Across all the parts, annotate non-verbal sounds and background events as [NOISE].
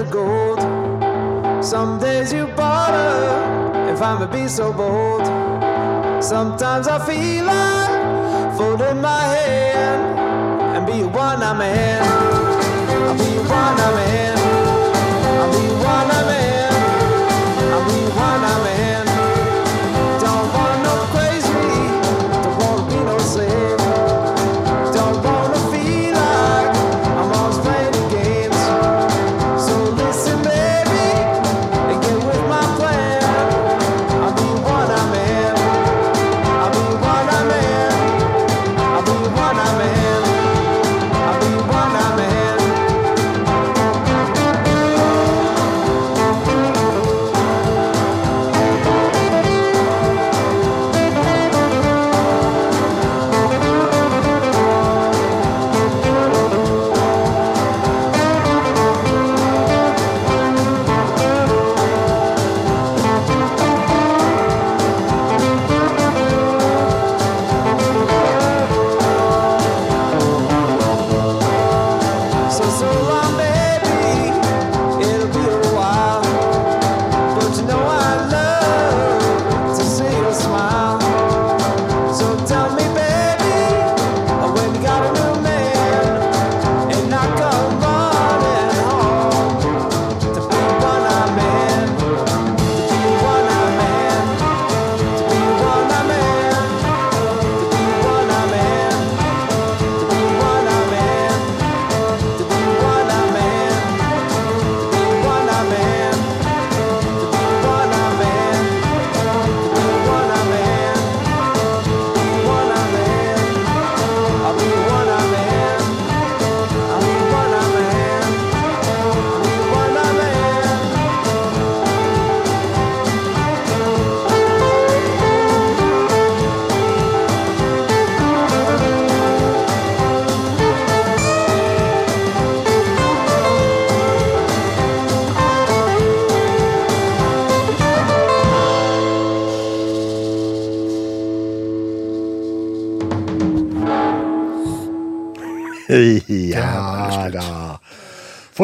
of gold. Some days you bother if I'm to be so bold. Sometimes I feel like folding my hand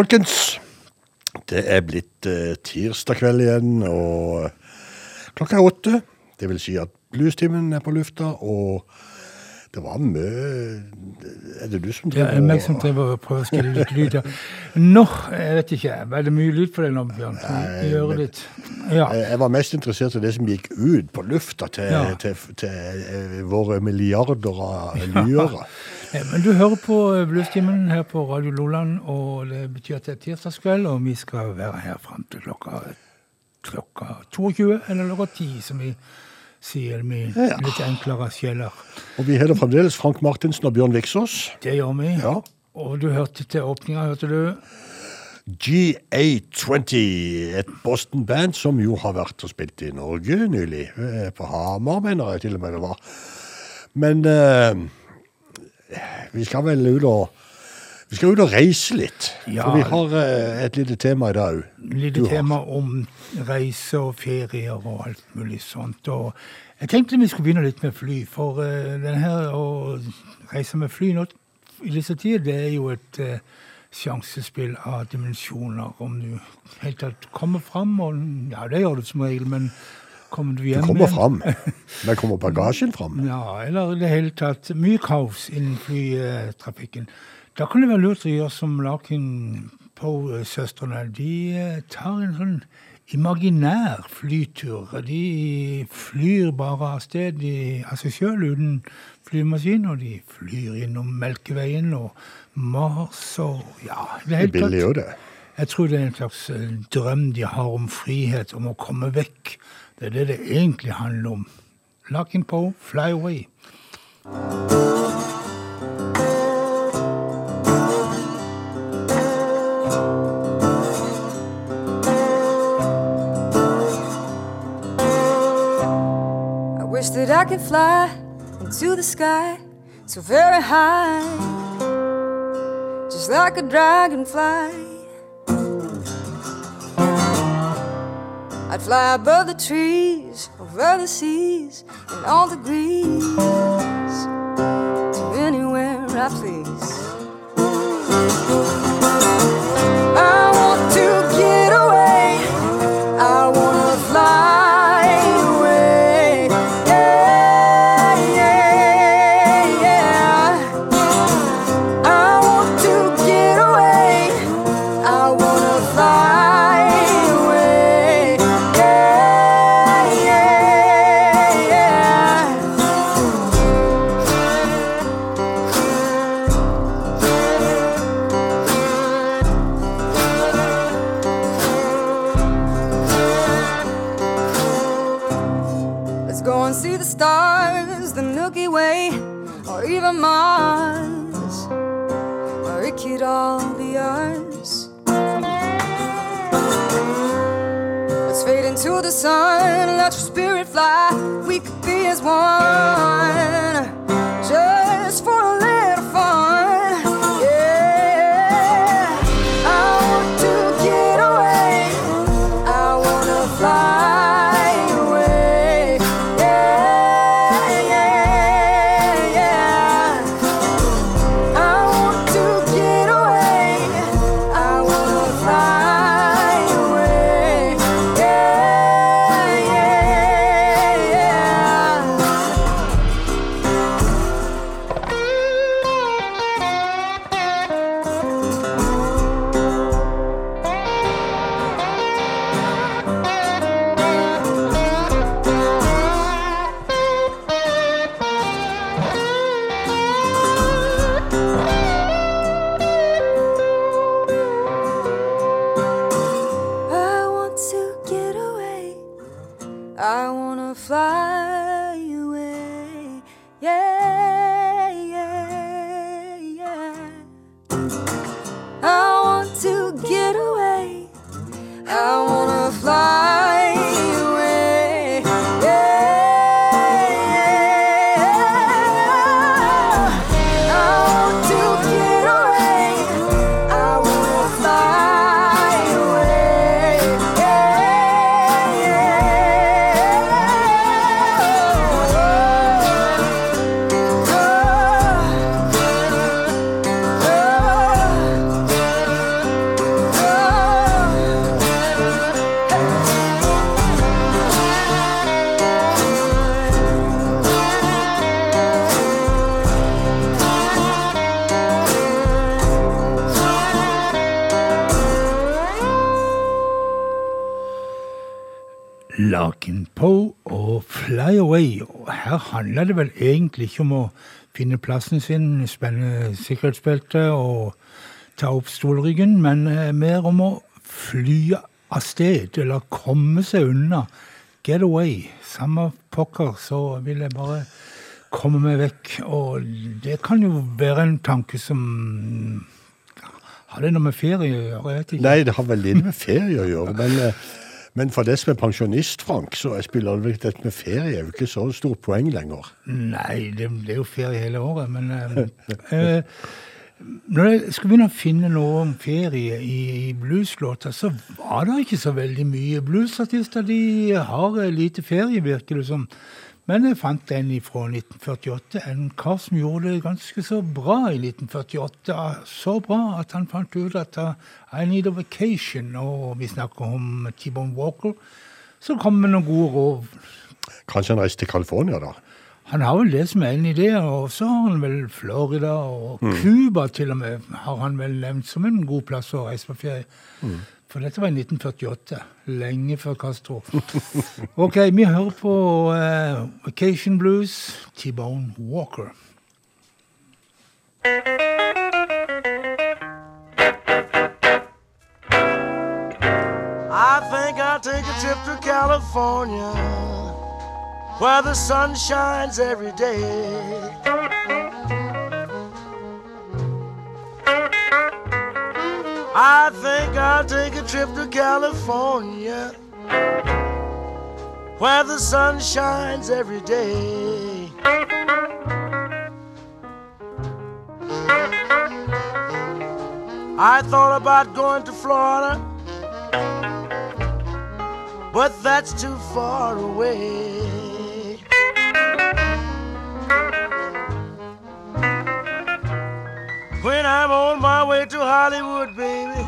Folkens, det er blitt eh, tirsdag kveld igjen, og klokka er åtte. Det vil si at bluestimen er på lufta, og det var mye Er det du som Det er meg som driver og prøver å skille litt lyd. ja. Nå, jeg vet ikke. Er det mye lyd på deg nå, Bjørn? Nei, gjøre litt? Ja. Jeg var mest interessert i det som gikk ut på lufta til, Ja. til, til til våre milliarder av lyere. Eh, Men du hører på eh, Bluestimen her på Radio Loland, og det betyr at det er tirsdagskveld, og vi skal være her fram til klokka, klokka 22, eller klokka 10, som vi sier vi litt enklere sjeler. Og vi heter fremdeles Frank Martinsen og Bjørn Viksås. Det gjør vi. Ja. Og du hørte til åpninga, hørte du? GA20, et Boston-band som jo har vært og spilt i Norge nylig. Eh, På Hamar, mener jeg til og med det var. Men eh, vi skal vel ut og vi skal ut og reise litt. Ja. For vi har eh, et lite tema i dag òg. Lite tema om reise og ferier og alt mulig sånt. Og jeg tenkte vi skulle begynne litt med fly, for uh, den her å reise med fly nå i disse tider, det er jo et uh, sjansespill av dimensjoner. Om du helt tatt kommer fram, og ja, det gjør du som regel, men kommer du hjem? Du kommer fram. [LAUGHS] Men kommer bagasjen fram? Ja, eller i det hele tatt mye kaos innen flytrafikken. Da kan det være lurt å gjøre som Larkin Poe-søstrene. De eh, tar en sånn imaginær flytur. De flyr bare av sted av seg sjøl uten flymaskin, og de flyr innom Melkeveien og Mars og ja, det hele tatt. det. Jeg tror det er en slags eh, drøm de har om frihet, om å komme vekk. Det er det det egentlig handler om. Fly away. I wish that I could fly into the sky so very high, just like a dragonfly. I'd fly above the trees, over the seas, and all degrees to anywhere I please. I Handler det vel egentlig ikke om å finne plassen sin, spenne sikkerhetsbeltet og ta opp stolryggen, men eh, mer om å fly av sted, eller komme seg unna. Get away. Samme pokker, så vil jeg bare komme meg vekk. Og det kan jo være en tanke som Har det noe med ferie å gjøre? Jeg vet ikke. Nei, det har vel litt med ferie å gjøre, men, eh, men for det som er pensjonist, Frank, så spiller det dette med ferie er jo ikke så stort poeng lenger. Nei, det, det er jo ferie hele året, men eh, eh, Når jeg skulle begynne å finne noe om ferie i, i blueslåter, så var det ikke så veldig mye. Bluesartister de har eh, lite ferie, virker det som. Men jeg fant en fra 1948, en kar som gjorde det ganske så bra i 1948. Så bra at han fant ut at uh, I need a vacation, og vi snakker om T-Bone Walker. Så kom det noen gode råd Kanskje han reiste til California, da? han har vel det som er en idé, og så har han vel Florida og Cuba til og med har han vel nevnt som en god plass å reise på ferie. For dette var i 1948, lenge før Castro. [LAUGHS] Ok, vi hører på uh, Vacation Blues, T-Bone Walker. I think I'll take a trip to California where the sun shines every day. I think I'll take a trip to California where the sun shines every day. I thought about going to Florida but that's too far away. When I'm on my way to Hollywood, baby,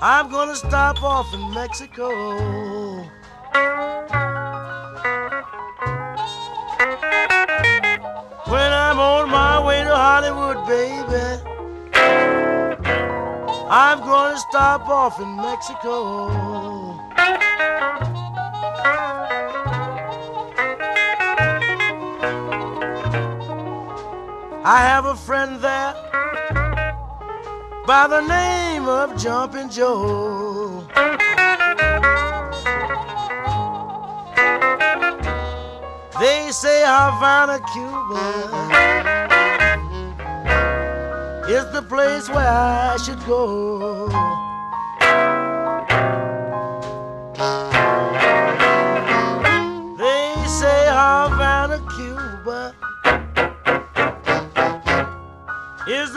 I'm gonna stop off in Mexico. When I'm on my way to Hollywood, baby. I'm gonna stop off in Mexico. I have a friend there by the name of Jumpin' Joe. They say Havana, Cuba is the place where I should go.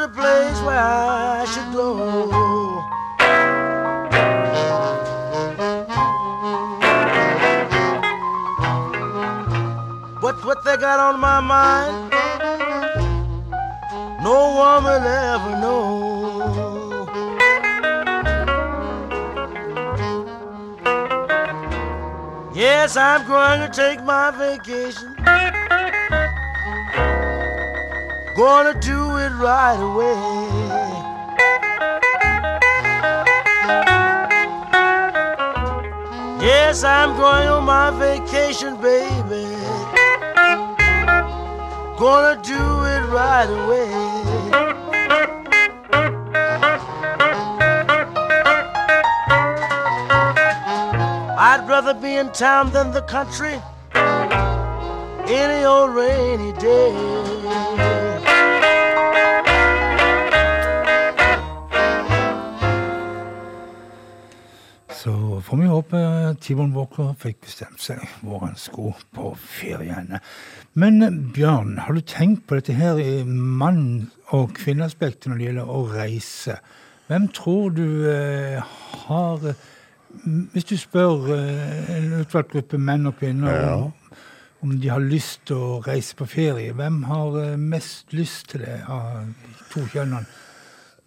The place where I should go. What what they got on my mind? No one will ever know. Yes, I'm going to take my vacation. Gonna do it right away. Yes, I'm going on my vacation, baby. Gonna do it right away. I'd rather be in town than the country any old rainy day. Får vi håpe T-Bone Walker fikk bestemt seg hvor han skulle på feriene. Men eh, Bjørn, har du tenkt på dette her i mann- og kvinneaspektet når det gjelder å reise? Hvem tror du eh, har Hvis du spør eh, en utvalgt gruppe menn og kvinner om, om de har lyst til å reise på ferie, hvem har eh, mest lyst til det av to kjønnene?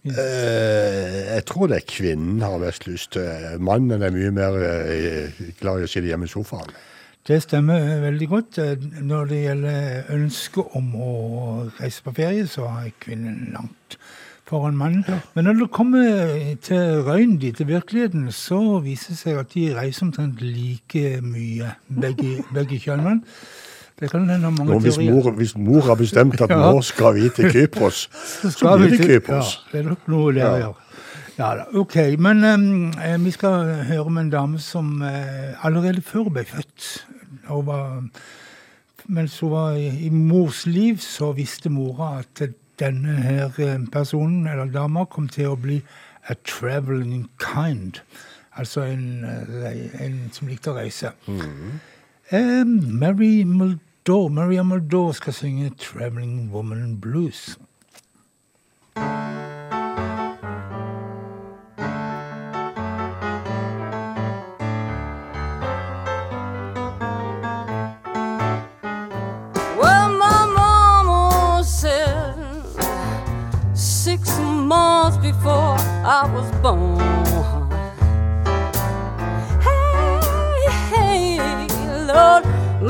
Eh, jeg tror det er kvinnen har mest lyst til. Mannen er mye mer eh, glad i å sitte hjemme i sofaen. Det stemmer veldig godt. Eh, Når det gjelder ønsket om å reise på ferie, så er kvinnen langt foran mannen. Men når det kommer til røyndi, til virkeligheten, så viser det seg at de reiser omtrent like mye, begge, begge kjønnene. Det kan hende mange Nå, hvis, teorier. mor, hvis mor har bestemt at [LAUGHS] Ja. nå skal vi til Kypros, [LAUGHS] så blir det Kypros. Ja, det er nok noe der, Ja. ja. Ja da, ok. Men eh, vi skal høre om en dame som uh, allerede før ble født hun var, Mens hun var i, i mors liv, så visste mora at denne her eh, personen, eller dama, kom til å bli a traveling kind. Altså en, en som likte å reise. Eh, Mary Maldor, Maria Maldor ska synge 'Traveling Woman Blues'. I was born.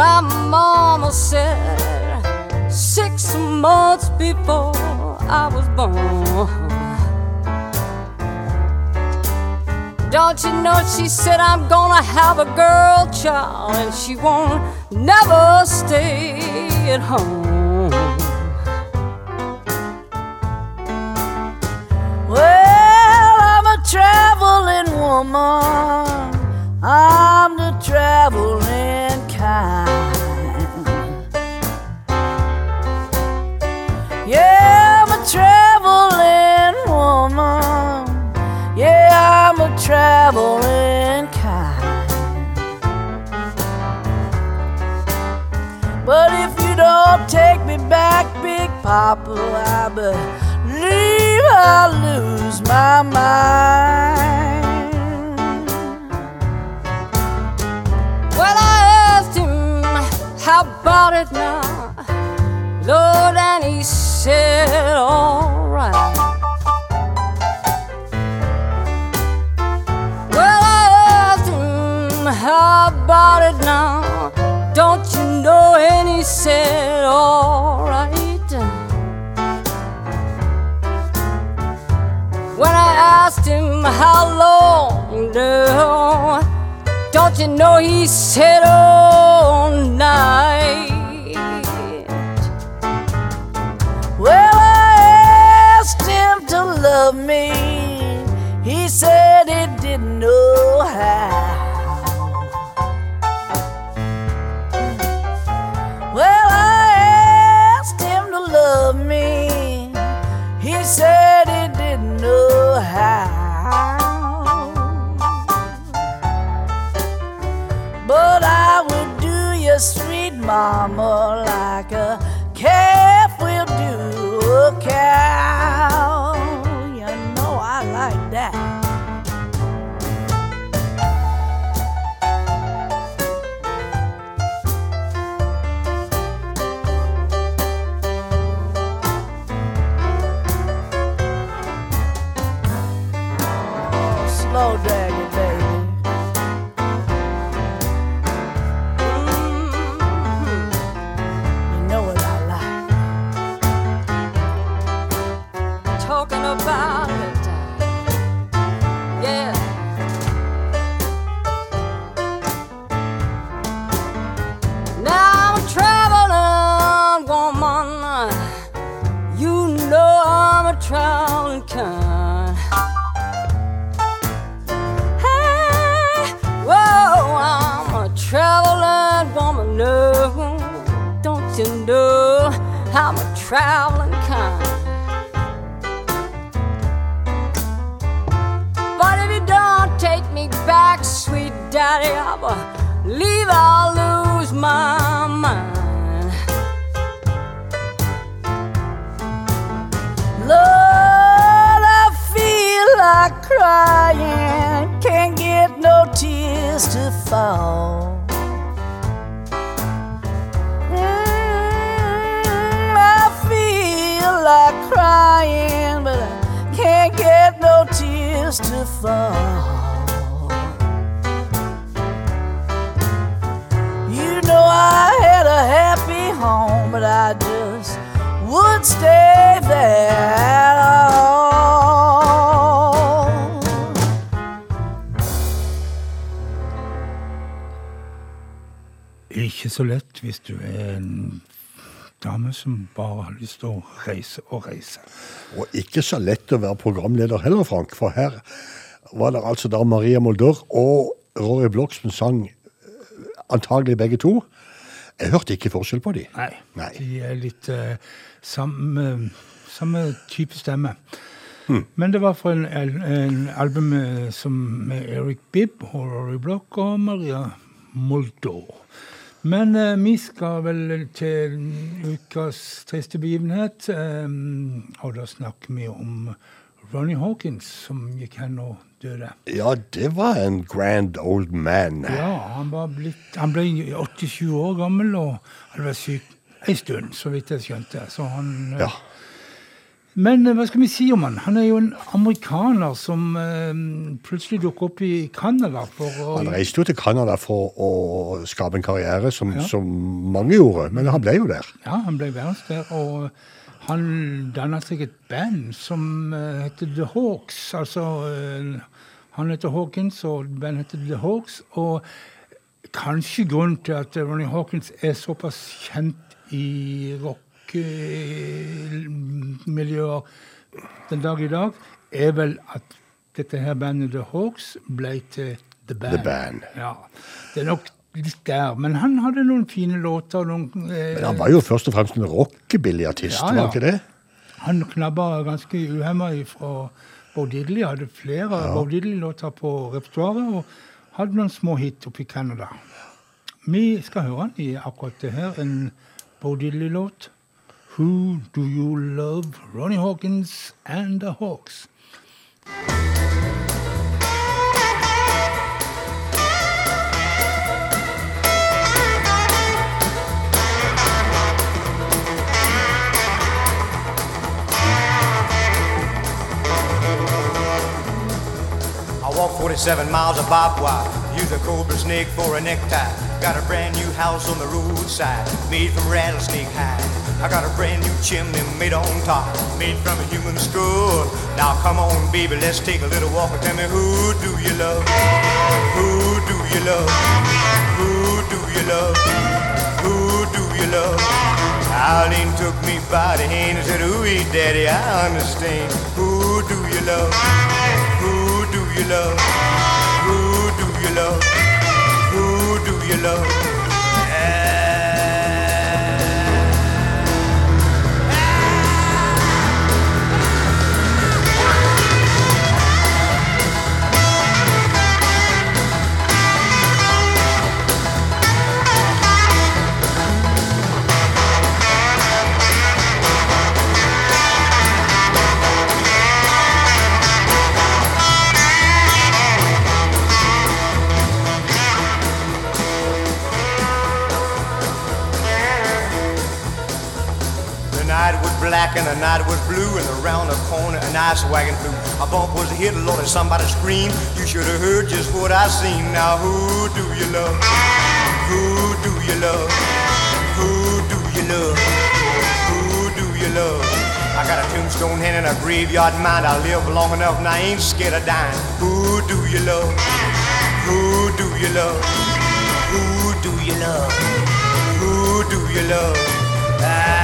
My mama said six months before I was born. Don't you know she said I'm gonna have a girl child and she won't never stay at home. Well, I'm a traveling woman. I'm the traveling Yeah, I'm a traveling woman. Yeah, I'm a traveling kind. But if you don't take me back, Big Papa, I believe I'll lose my mind. Well, about it now? Lord, and he said, Alright. Well, I asked him, How about it now? Don't you know? And he said, Alright. When I asked him how long, no, don't you know he said all night. Well, I asked him to love me. He said he didn't know how. Sweet mama, like a crying. Can't get no tears to fall. Mm, I feel like crying, but I can't get no tears to fall. You know I had a happy home, but I just would stay there at all. Ikke så lett hvis du er en dame som bare har lyst til å reise og reise. Og ikke så lett å være programleder heller, Frank, for her var det altså da Maria Moldør og Rory Bloch som sang eh, antagelig begge to. Jeg hørte ikke forskjell på de. Nei. Nei. De er litt uh, samme, samme type stemme. Men det var fra en, en album eh, som med Eric Bibb Rory Bloch og Maria Mulder. Men eh, vi skal vel til ukas triste begivenhet, eh, og da snakker vi om Ronny Hawkins, som gikk hen og døde. Ja, det var en grand old man. Ja, han, var blitt, han ble 87 år gammel og hadde vært syk en stund, så vidt jeg skjønte. Så han, eh, Ja. Men eh, hva skal vi si om han? Han er jo en amerikaner som eh, plutselig dukker opp i Canada Han reiste jo til Canada for å skape en karriere, som, Ja. som mange gjorde, men han ble jo der. Ja, han ble verdens der, og han dannet seg et band som eh, heter The Hawks. Altså, eh, han heter Hawkins, og bandet heter The Hawks. Og kanskje grunnen til at Ronny Hawkins er såpass kjent i rockemiljøer den dag i dag, er vel at dette her bandet The Hawks ble til The Band. The Band. Ja, det er nok litt der. Men han hadde noen fine låter. Noen, eh, Men han var jo først og fremst en rockebilly-artist, Ja, ja. var han ikke det? han knabba ganske uhemma fra Bo Diddley. Hadde flere ja. Bo Diddley-låter på repertoaret og hadde noen små hit oppe i Canada. Vi skal høre han i akkurat det her, en Bo Diddley-låt. Who Do You Love? Ronnie Hawkins and The Hawks. I walk 47 miles of barbed wire, use a cobra snake for a necktie. Got a brand new house on the roadside, made from rattlesnake hide. I got a brand new chimney made on top, made from a human skull. Now come on, baby, let's take a little walk and tell me who do you love? Who do you love? Who do you love? Who do you love? Eileen took me by the hand and said, Ooh, daddy, I understand. Who do you love? Who do you love? Who do you love? Who do you love? Black and the night was blue, and around the corner an ice wagon flew. A bump was hit, Lord, and somebody screamed. You should have heard just what I seen. Now who do you love? Who do you love? Who do you love? Who do you love? I got a tombstone hand and a graveyard mind. I live long enough and I ain't scared of dying. Who do you love? Who do you love? Who do you love? Who do you love? Ah.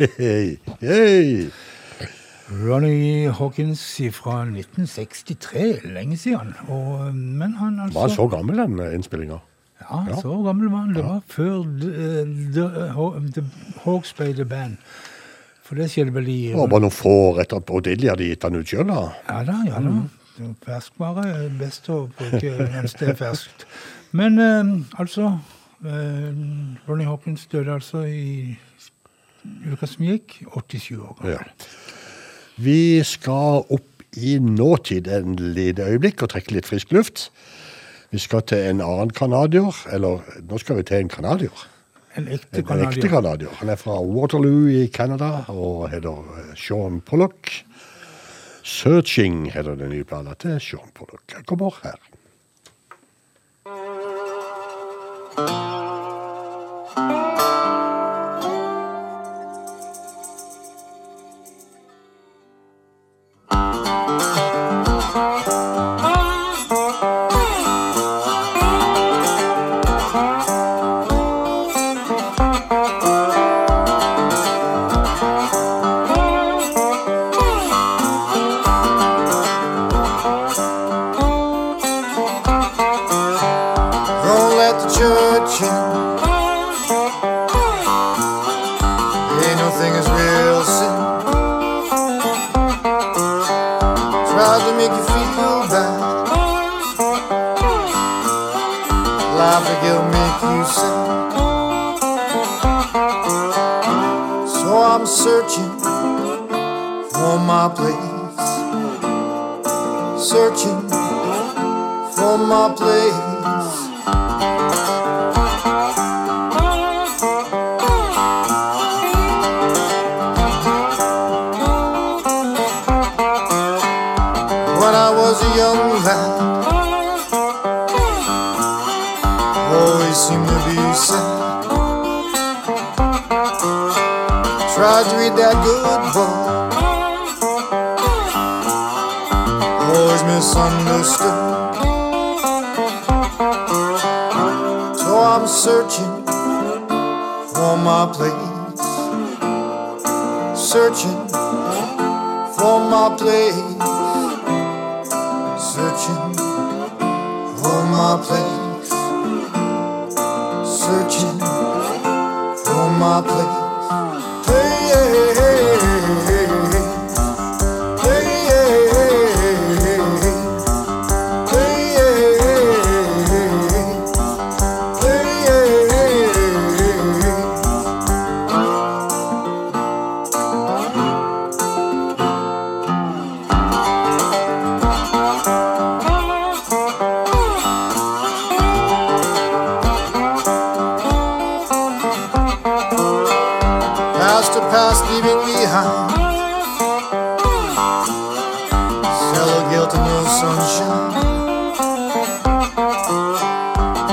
Hei. Ronnie Hawkins fra 1963, lenge siden. Og, men han altså Var han så gammel, den eh, innspillinga? Ja, Ja. så gammel var han. Det var før The, the, the Hawks Bay The Band. For det skjedde vel i Det var bare noen få år etter at Odilje hadde gitt han ut sjøl, da. Ja da, ja da. Mm. er Ferskvare er best å bruke mens det er ferskt. Men eh, altså eh, Ronnie Hawkins døde altså i uka som gikk. 87 år gammel. Ja. Vi skal opp i nåtid en lite øyeblikk og trekke litt frisk luft. Vi skal til en annen canadier, eller nå skal vi til en canadier. En ekte canadier. Han er fra Waterloo i Canada og heter eh, Sean Pollock. 'Searching' heter den nye plata til Sean Pollock. Jeg kommer her. Don't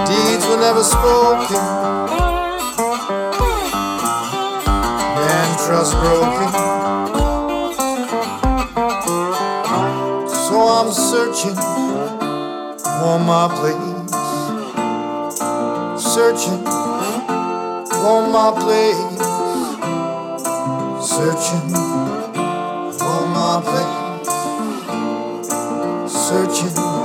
Deeds were never spoken, and trust broken. So I'm searching for my place, searching for my place. Searching searching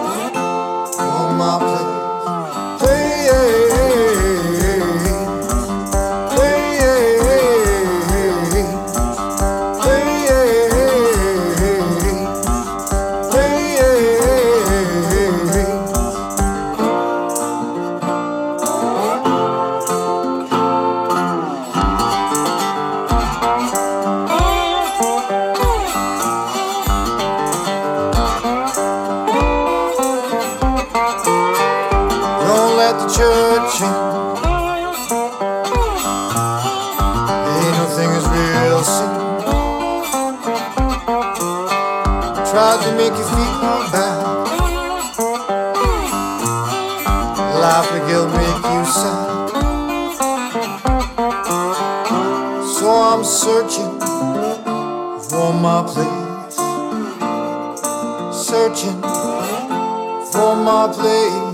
my place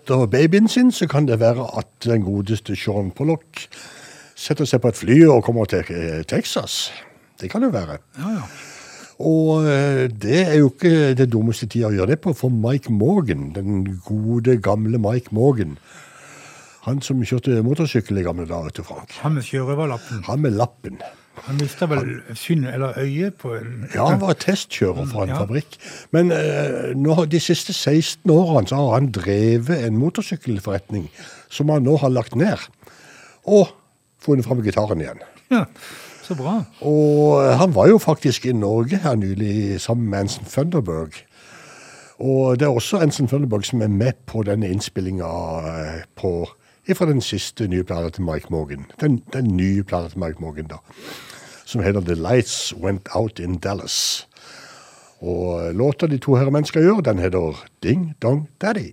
etter babyen sin, så kan det være at den godeste Sean Pollock setter seg på et fly og kommer til Texas. Det kan det være. Ja, ja. Og eh, det er jo ikke det dummeste tida å gjøre det på, for Mike Morgan, den gode, gamle Mike Morgan, han som kjørte motorsykkel i gamle dager til Frank, Han med sjørøverlappen. han med lappen. Han mista vel syn eller øye på en Ja, han var testkjører for en Ja. fabrikk. Men eh, nå, de siste 16 årene så har han drevet en motorsykkelforretning som han nå har lagt ned. Og funnet fram gitaren igjen. Ja, så bra. Og eh, han var jo faktisk i Norge her nylig sammen med Anson Thunderberg. Og det er også Anson Thunderberg som er med på denne innspillinga eh, på fra den siste nye plata til Mike Morgan. Den, den nye plata til Mike Morgan, da. Som heter The Lights Went Out in Dallas. Og låta de to herremenn skal gjøre, den heter Ding Dong Daddy.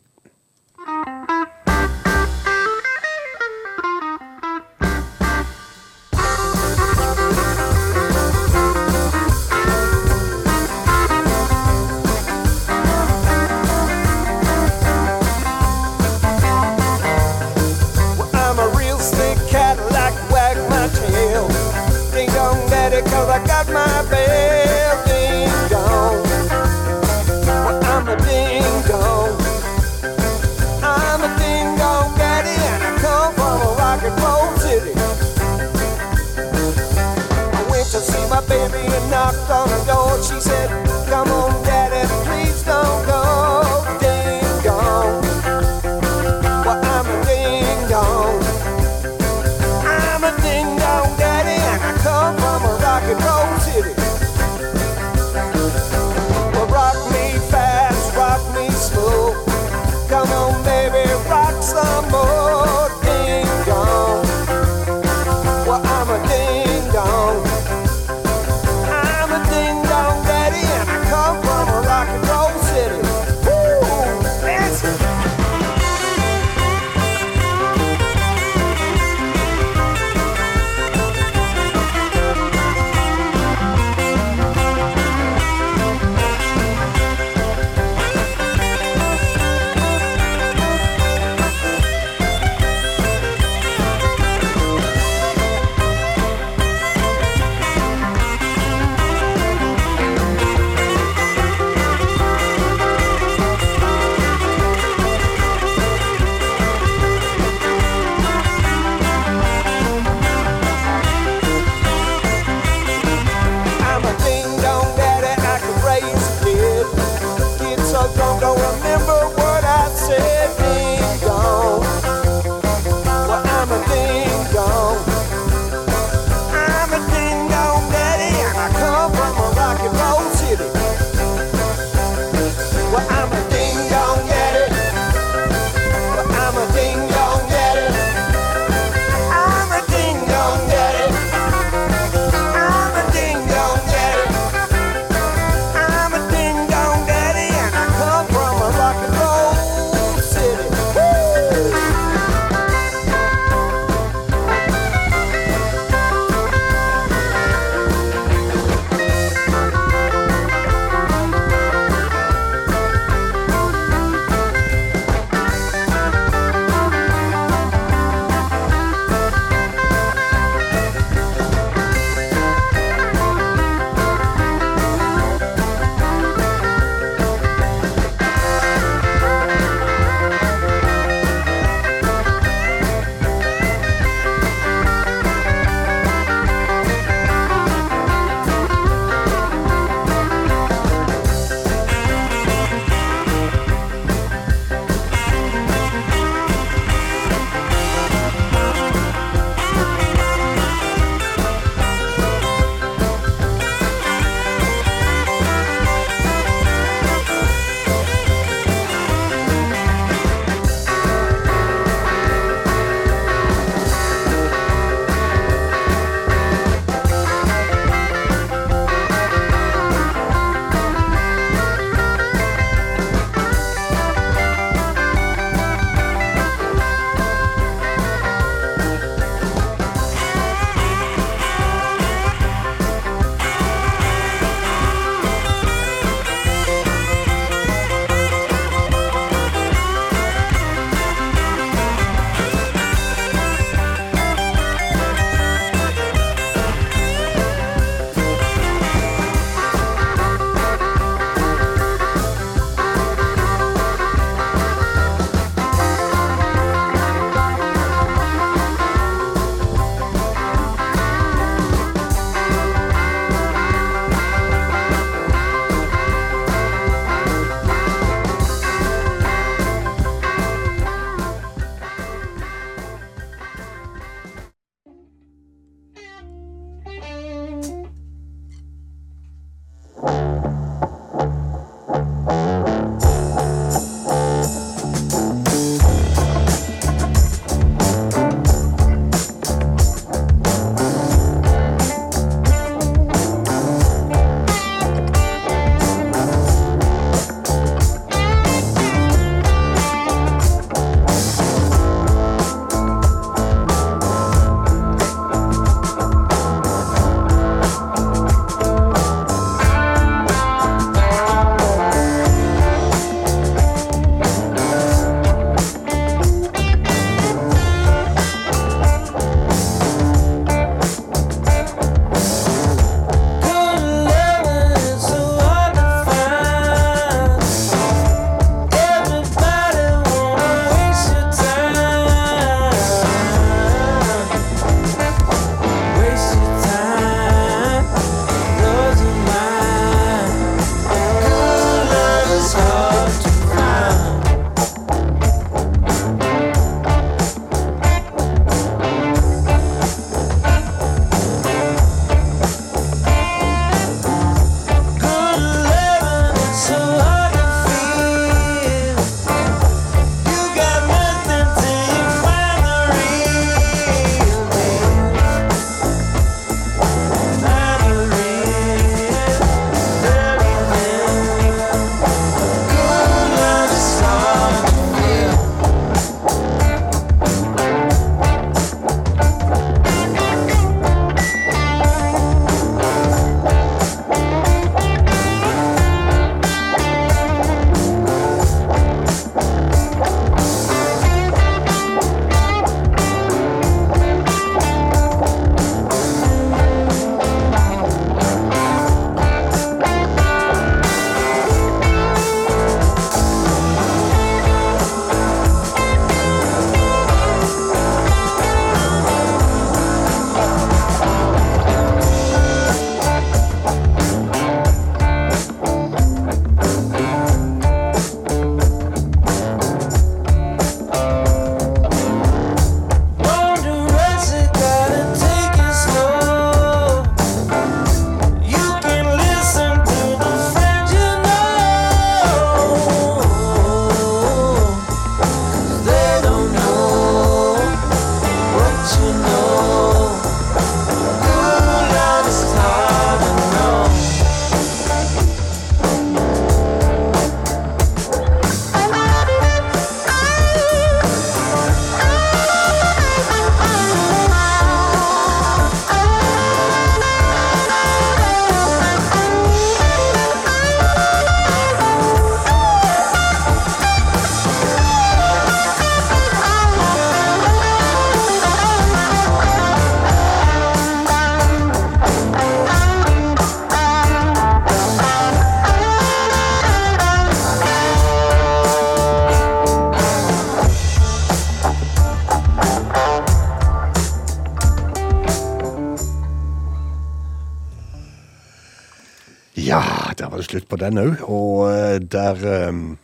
Slutt på den òg. Og eh, der um,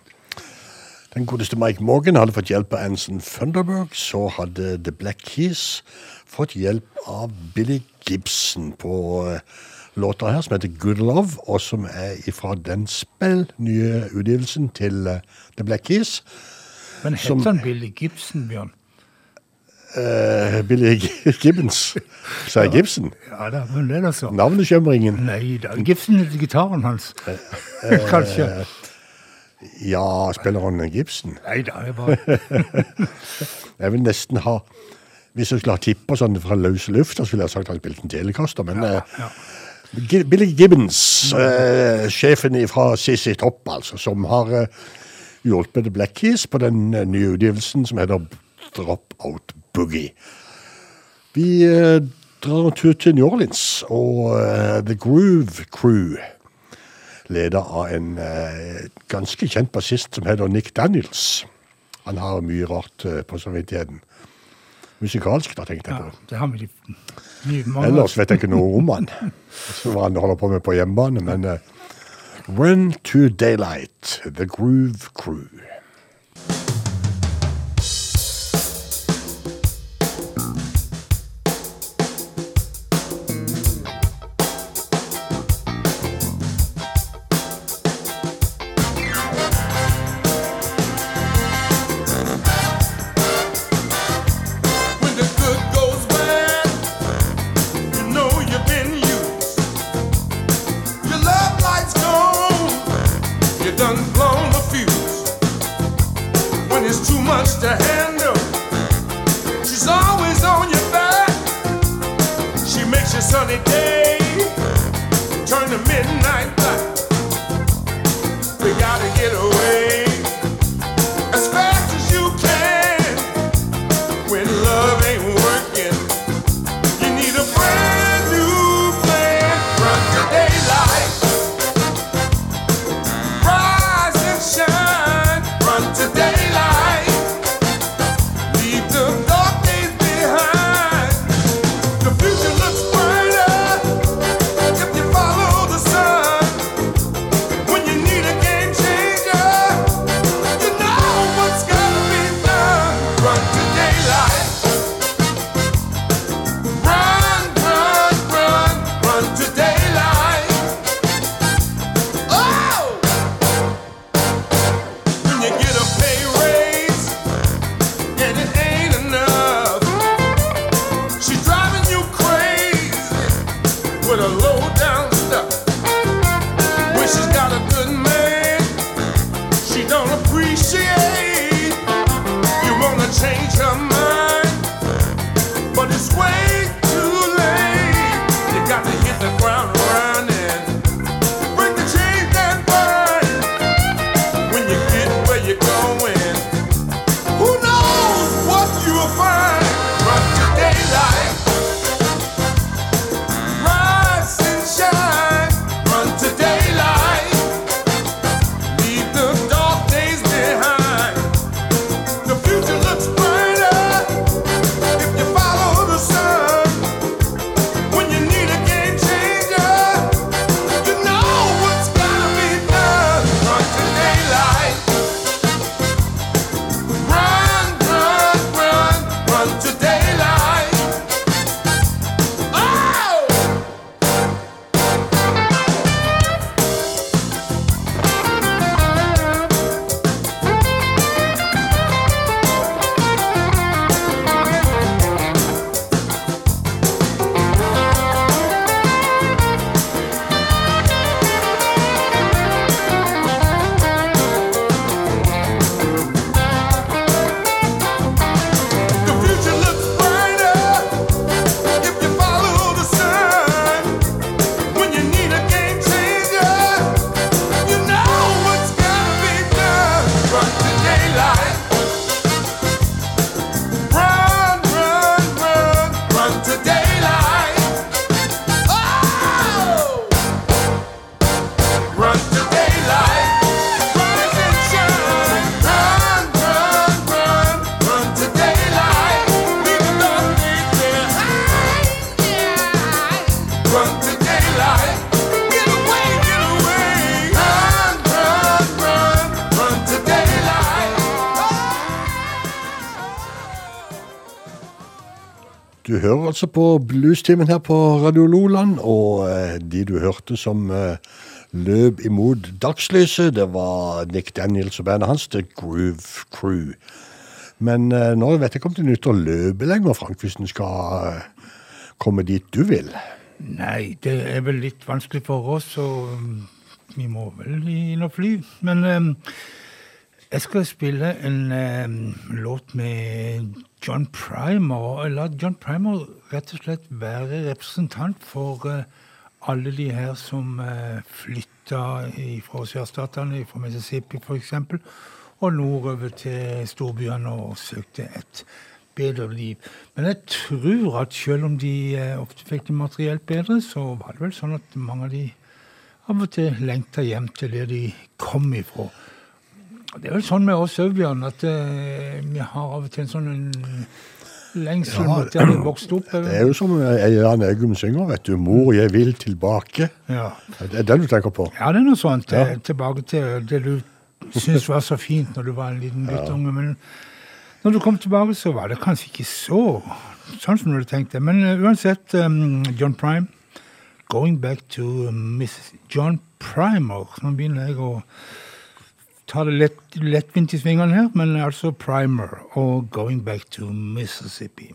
den godeste Mike Morgan hadde fått hjelp av Anson Funderburg. så hadde The Black Keys fått hjelp av Billy Gibson på eh, låta her, som heter Good Love, og som er ifra den spill nye utgivelsen til eh, The Black Keys. Men Som- han Billy Gibson, Bjørn? Eh, Billy Gibbons. Sa jeg Gibson? Ja da, men det er da så. Navnet skjømmer ingen. Nei da. Gibson heter gitaren hans. Kanskje. Ja, spiller han Gibson? Nei da, er bare [LAUGHS] Jeg vil nesten ha Hvis jeg skulle ha tippa sånn fra løs luft, så ville jeg sagt han spilte en Telecaster, men ja, ja. Uh, Billy Gibbons, eh, sjefen fra CC Topp, altså, som har eh, hjulpet The Black Keys på den eh, nye utgivelsen som heter Drop Out Boogie. Vi eh, drar en tur til New Orleans, og eh, The Groove Crew, leda av en eh, ganske kjent bassist som heter Nick Daniels. Han har mye rart eh, på samvittigheten. Musikalsk, da, tenkte jeg ja, på. det har vi mye Ellers vet jeg ikke noe om han. [LAUGHS] Hva han holder på med på hjemmebane, men eh, Run to Daylight, The Groove Crew. But it's way altså på Bluestimen her på Radio Loland, og eh, de du hørte som eh, løp imot dagslyset, det var Nick Daniels og bandet hans, The Groove Crew. Men eh, nå vet jeg ikke om det nytter å løpe lenger, Frank, hvis en skal komme dit du vil. Nei, det er vel litt vanskelig for oss, og um, vi må vel inn og fly. Men jeg skal spille en låt med John Primer. eller John Primer rett og slett være representant for uh, alle de her som uh, flytta fra sørstatene, fra Mississippi f.eks., og nordover til storbyene og søkte et bedre liv. Men jeg tror at selv om de eh, ofte fikk det materielt bedre, så var det vel sånn at mange av de av og til lengta hjem til der de kom ifra. Det er vel sånn med oss òg, Bjørn, at eh, vi har av og til en sånn en lengsel Ja, mot der vi vokste opp. Det er jo som Jan Eggum synger, vet du. 'Mor, jeg vil tilbake'. Ja. Det er den du tenker på? Ja, det er noe sånt. Ja. Tilbake til det du syntes var så fint når du var en liten guttunge. Men når du kom tilbake, så var det kanskje ikke så sånn som du hadde tenkt deg. Men uh, uansett, um, John Prime Going back to um, Miss John Primer. Nå begynner jeg å ta det lett, lettvint i svingene her, men altså Primer og Going back to Mississippi.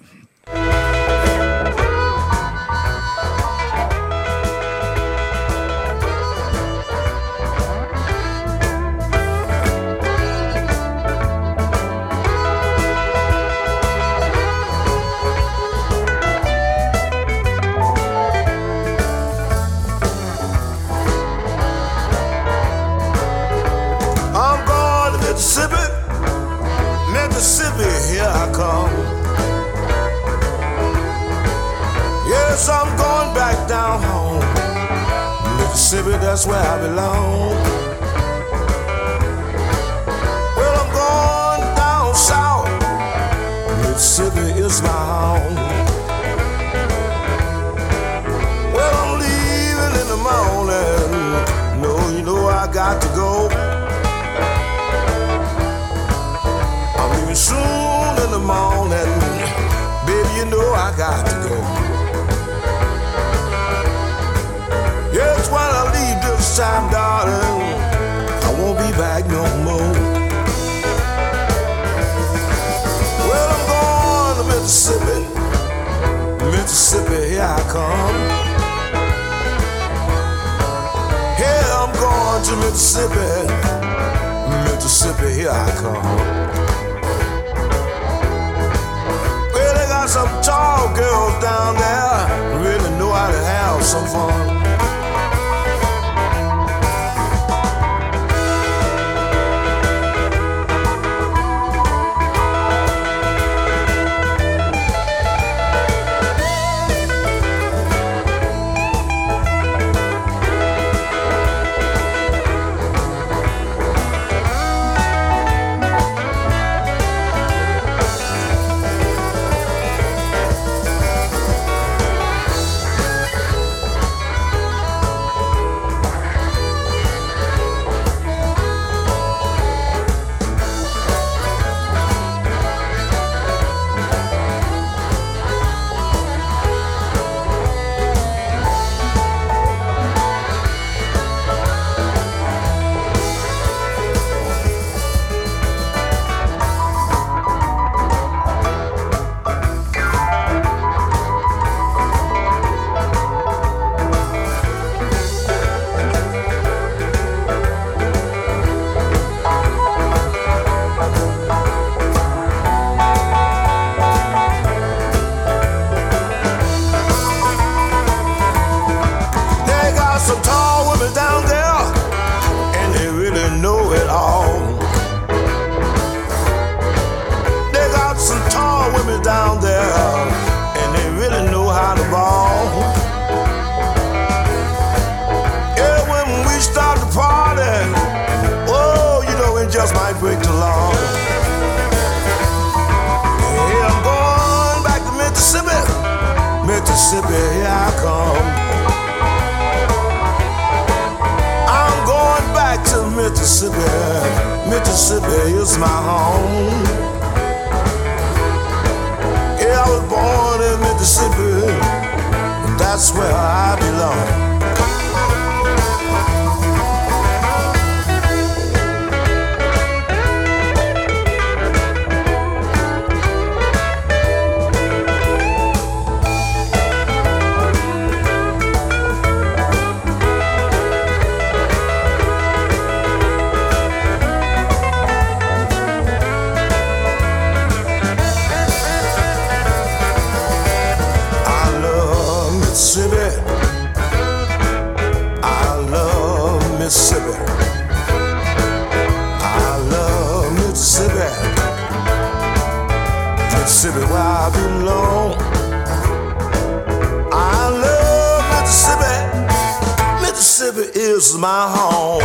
My home.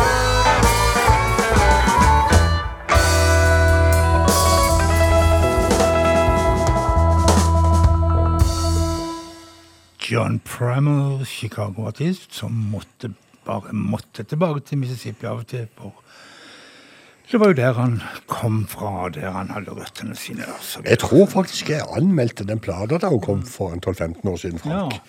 John Prammer, Chicago-artist, som måtte bare måtte tilbake til Mississippi av og til. For det var jo der han kom fra, der han hadde røttene sine. Altså. Jeg tror faktisk jeg anmeldte den plata da hun kom for en 12-15 år siden, Frank. Ja.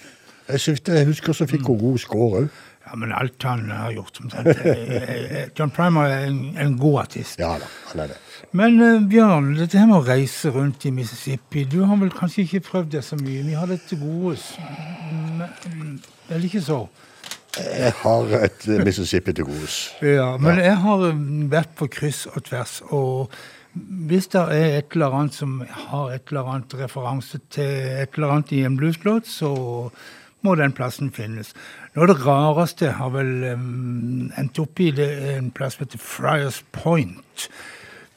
Jeg, synes det, jeg husker så fikk hun god score òg. Ja, men alt han har gjort omtrent. eh, eh, John Primer er en, en god artist. Ja da, han er det. Men uh, Bjørn, dette her med å reise rundt i Mississippi, du har vel kanskje ikke prøvd det så mye. Vi har det til gode. Eller ikke så? Jeg har et eh, Mississippi til gode Ja, men jeg har eh, vært på kryss og tvers, og hvis det er et eller annet som har et eller annet referanse til et eller annet i en blueslåt, så må den plassen finnes. Noe av det rareste har vel um, endt opp i det en plass som heter Friars Point.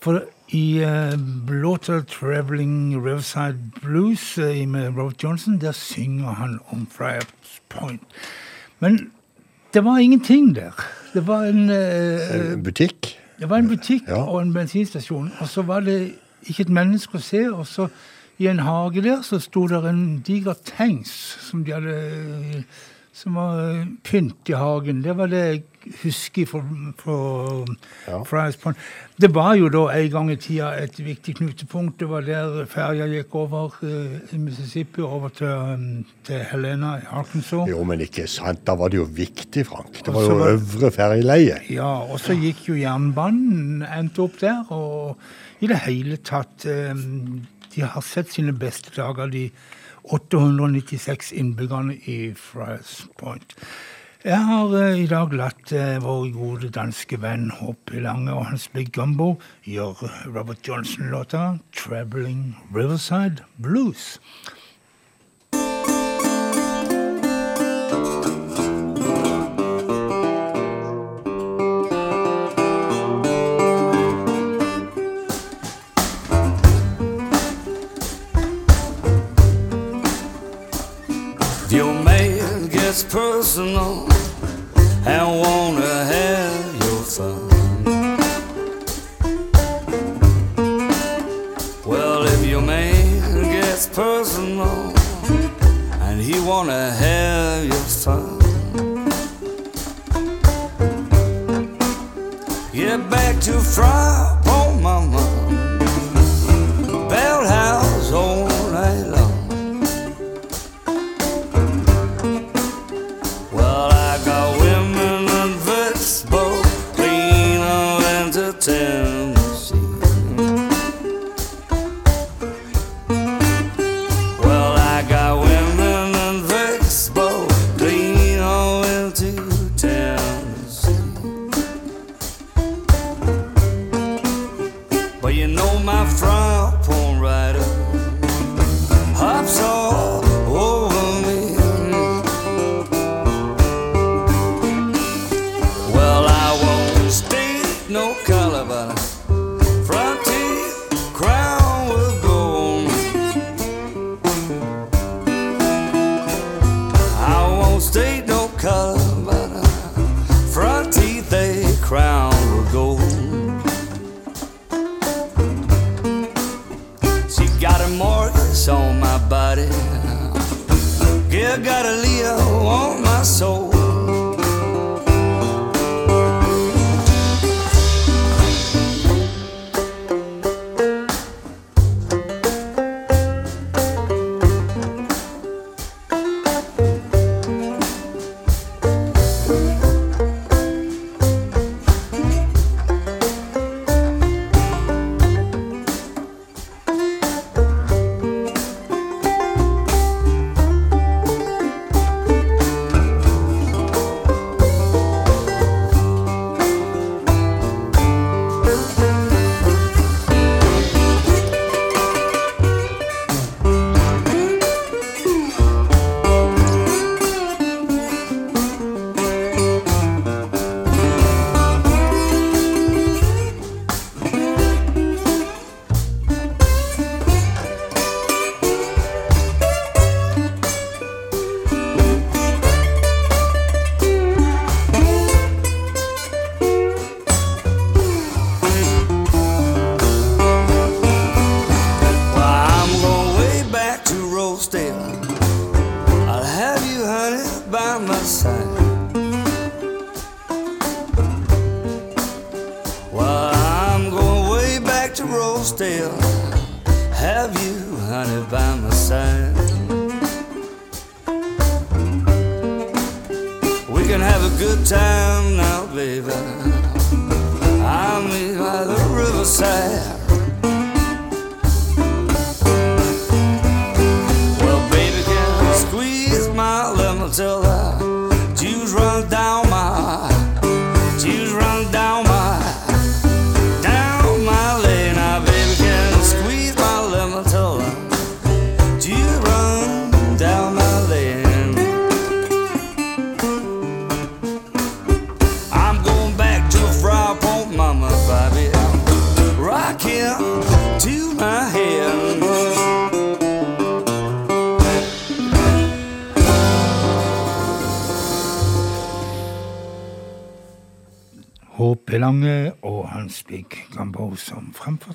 For i uh, låta 'Traveling Riverside Blues' uh, med Robert Johnson, der synger han om Friars Point. Men det var ingenting der. Det var en uh, butikk. det var en butikk Ja. og en bensinstasjon, og så var det ikke et menneske å se. Og så i en hage der så sto det en diger tanks som de hadde som var eh, pynt i hagen. Det var det jeg husker fra, fra Ja. Det var jo da en gang i tida et viktig knutepunkt. Det var der ferja gikk over uh, i Mississippi, over til, um, til Helena i Arkansas. Jo, men ikke sant. Da var det jo viktig, Frank. Det var så jo øvre ferjeleie. Ja, og så gikk jo jernbanen endte opp der, og i det hele tatt um, De har sett sine beste dager, de 896 innbyggerne i Friars Point. Jeg har eh, i dag latt eh, vår gode danske venn H.P. Lange og hans Big Gumbo gjøre Robert Johnson-låta 'Traveling Riverside Blues'. Gets personal and wanna have your fun. Well, if your man gets personal and he wanna have your fun. Get back to Fry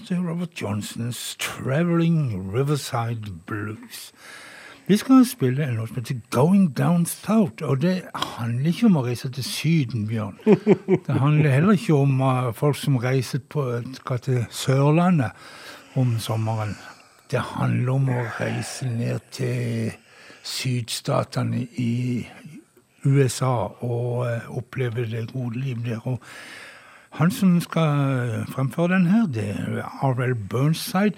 fremførte Robert Johnsons 'Traveling Riverside Blues'. Vi skal spille en låt som heter 'Going Down South', og det handler ikke om å reise til Syden, Bjørn. [LAUGHS] Det handler heller ikke om uh, folk som reiser på, til Sørlandet om sommeren. Det handler om å reise ned til sydstatene i USA og eh, oppleve det gode liv der. Og han som skal fremføre den her, det er R.L. Burnside.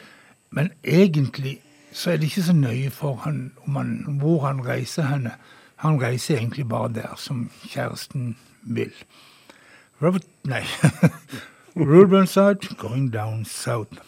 Men egentlig så er det ikke så nøye for han, han hvor han reiser henne. Han reiser egentlig bare der som kjæresten vil. Robert Nei. [LAUGHS] Rule Burnside, Going Down South.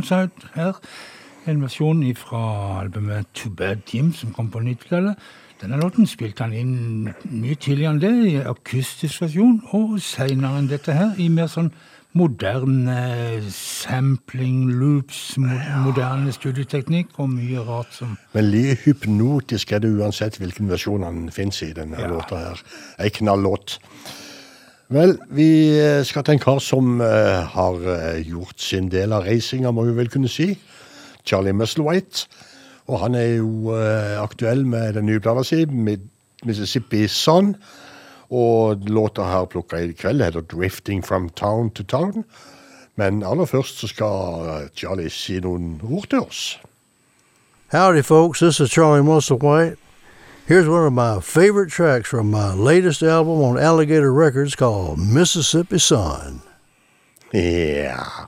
Rule ut her. En versjon fra albumet To Bad Jim, som kom på 90-tallet. Denne låten spilte han inn mye tidligere enn det, i akustisk versjon, og seinere enn dette her, i mer sånn moderne sampling loops, moderne studieteknikk og mye rart som Men litt hypnotisk er det uansett hvilken versjon han finnes i denne låta her. Ei knallåt. Vel, vi eh, skal til en kar som eh, har eh, gjort sin del av racinga, må vi vel kunne si. Charlie Musselwhite. Og han er jo aktuell med den nye plata si, Mississippi Sun. Og låta her plukka i kveld heter 'Drifting from Town to Town'. Men aller først så skal Charlie si noen ord til oss. Howdy, folks. This is Charlie Musselwhite. Here's one of my favorite tracks from my latest album on Alligator Records called Mississippi Sun. Ja.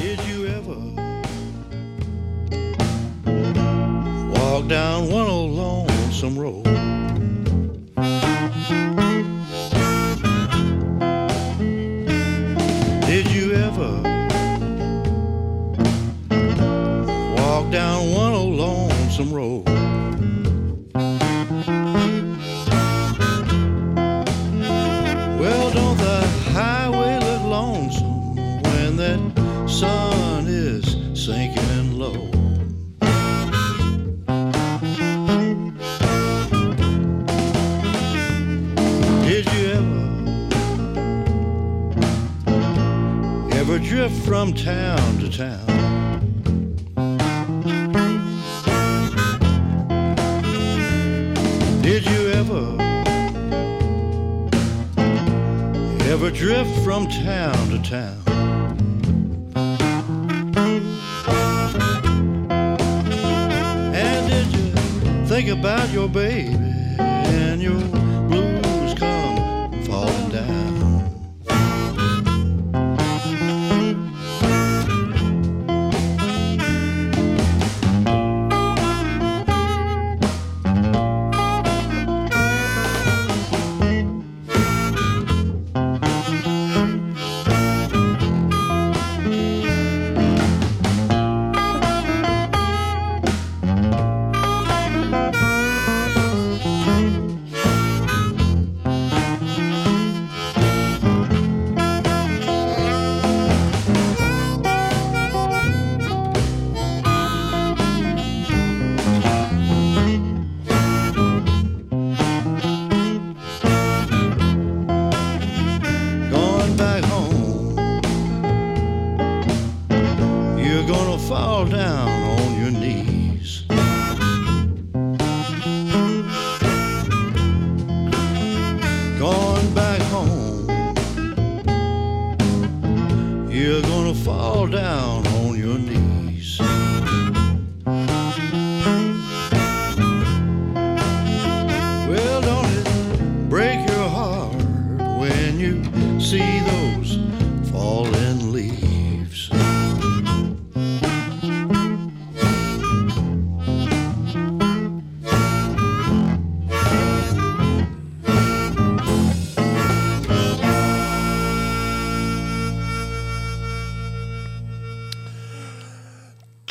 Did you ever walk down one old lonesome road? Down one old lonesome road? Well, don't the highway look lonesome when that sun is sinking low? Did you ever, ever drift from town to town? Ever drift from town to town? And did you think about your baby and your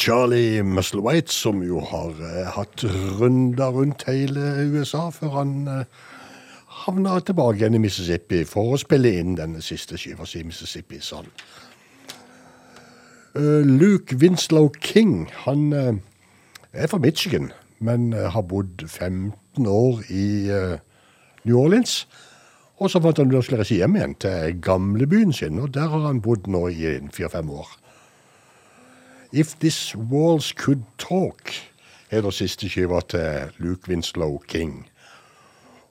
Charlie Musselwhite, som jo har eh, hatt runder rundt hele USA før han eh, havna tilbake igjen i Mississippi for å spille inn denne siste skiva si, Mississippi Sun. Uh, Luke Winslow King, han uh, er fra Michigan, men uh, har bodd 15 år i New Orleans. Og så fant han ut skulle reise hjem igjen til gamlebyen sin, og der har han bodd nå i fire-fem år. If This Walls Could Talk heter siste skiva til Luke Winslow King.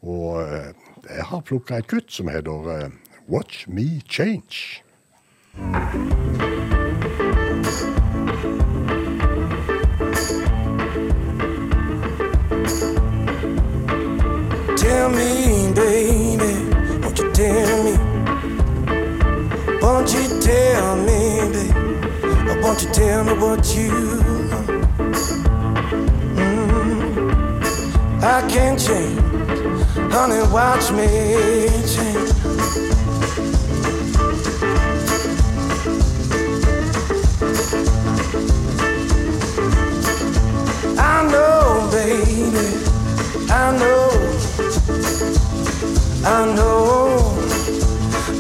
Og eh, jeg har plukka et kutt som heter eh, Watch Me Change. Won't tell me what you? Mm, I can't change, honey. Watch me change. I know, baby. I know. I know.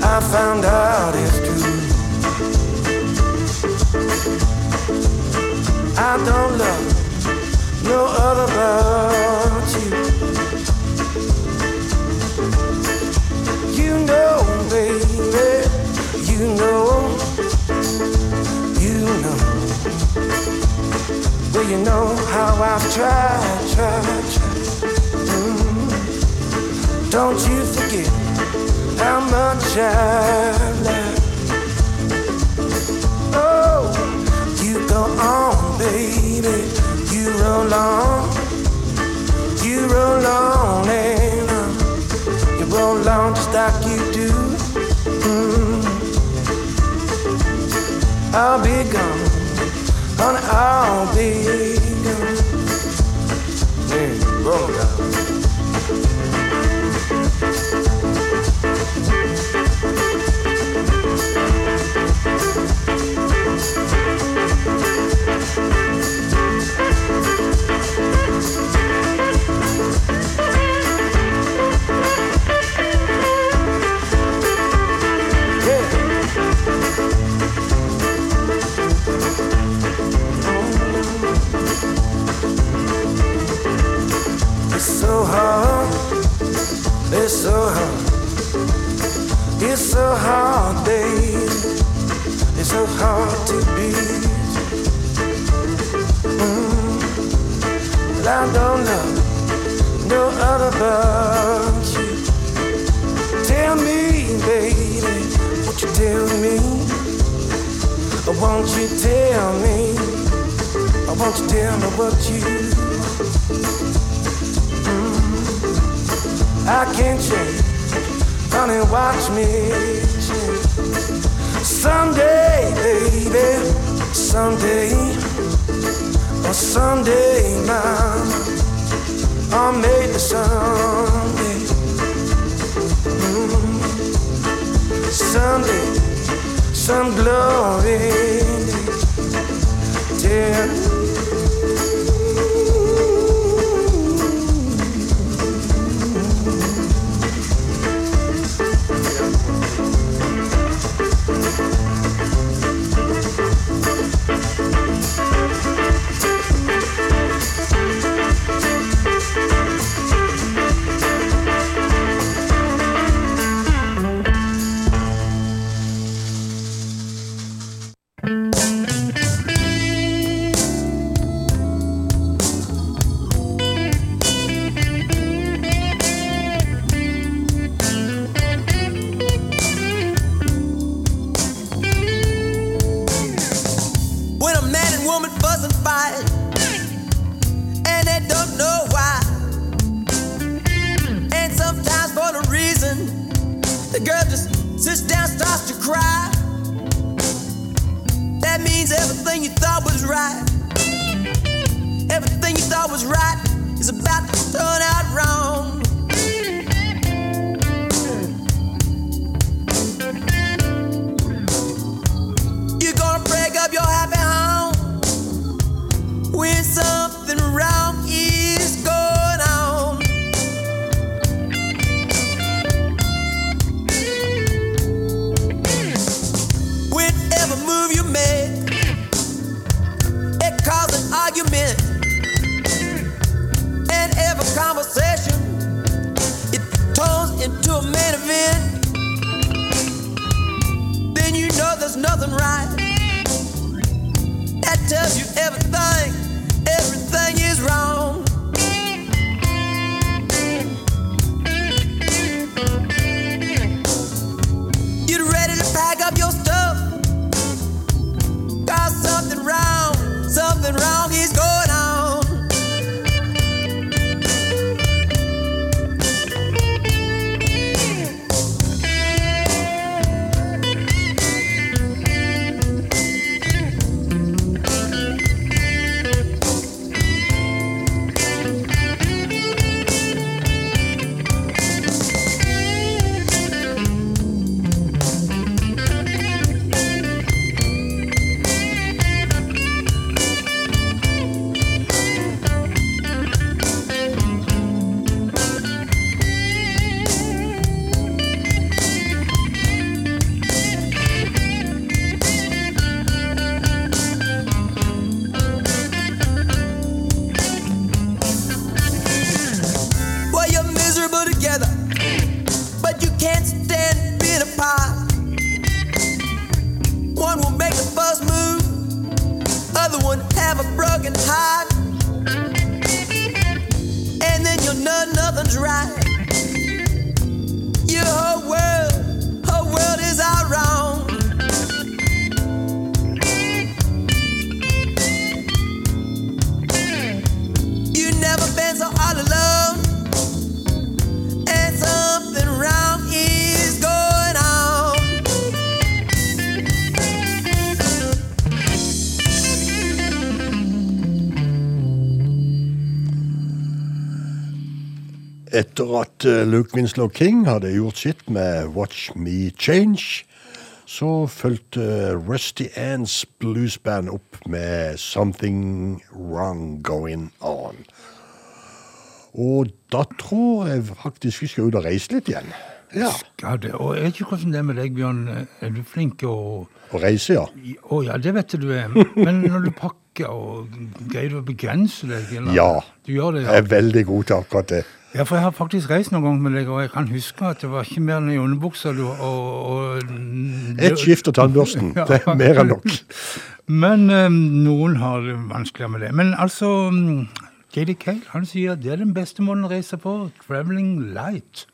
I found out it's true. I don't love no other but you. You know, baby. You know. You know. Well, you know how I've tried, tried, tried. Mm. Don't you forget how much I've roll on. You roll on and on. You roll on just like you do. Mm. I'll be gone. Honey, I'll be gone. Man, roll down. Hard. It's so hard. It's so hard, babe. It's so hard to be. Mm. I don't know no other but you. Tell me, baby, won't you tell me? Won't you tell me? Won't you tell me what you? I can't change. Honey, watch me change. Someday, baby, someday, or someday, mama, or maybe someday, mm, someday, some glory. Day. Luke Winslow King hadde gjort sitt med Watch Me Change, så fulgte Rusty Ands bluesband opp med Something Wrong Going On. Og da tror jeg faktisk vi skal ut og reise litt igjen. Ja. Skal det. Og jeg vet ikke hvordan det er med deg, Bjørn. Er du flink å Å reise, ja. Å ja, det vet du er. Men når du pakker, og greier du å begrense deg? Eller? Ja. Du gjør det, Jeg er veldig god til akkurat det. Ja, for jeg har faktisk reist noen ganger med deg, og jeg kan huske at det var ikke mer enn i underbuksa du og, og Et skift og tannbørsten. [LAUGHS] Ja. Det er mer enn nok. Men um, noen har det vanskeligere med det. Men altså J.D. Cale han sier det er den beste måten å reise på. Traveling light.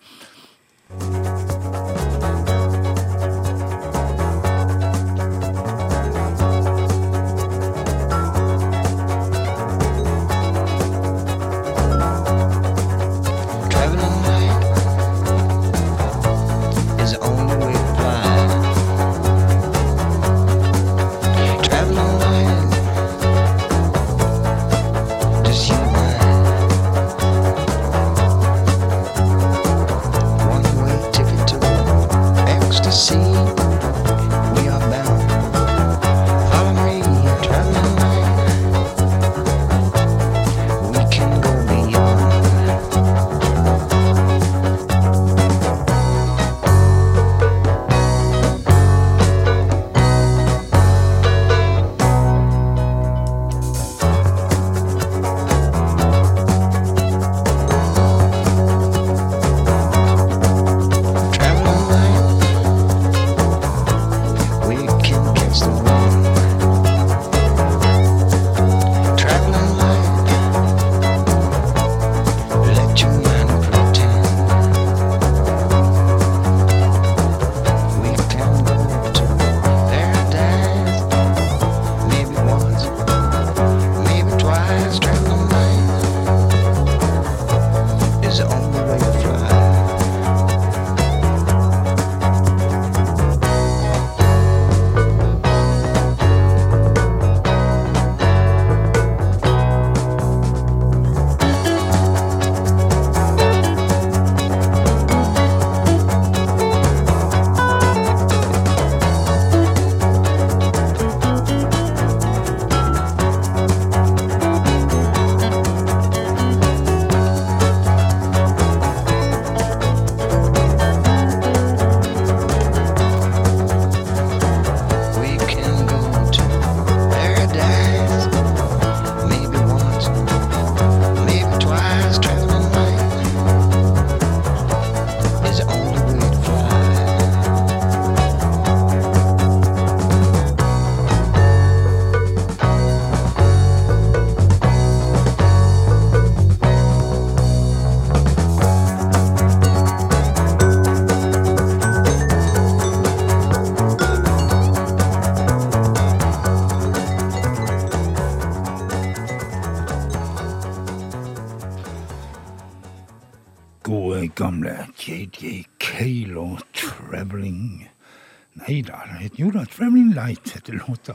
Det heter jo da Traveling Light heter låta.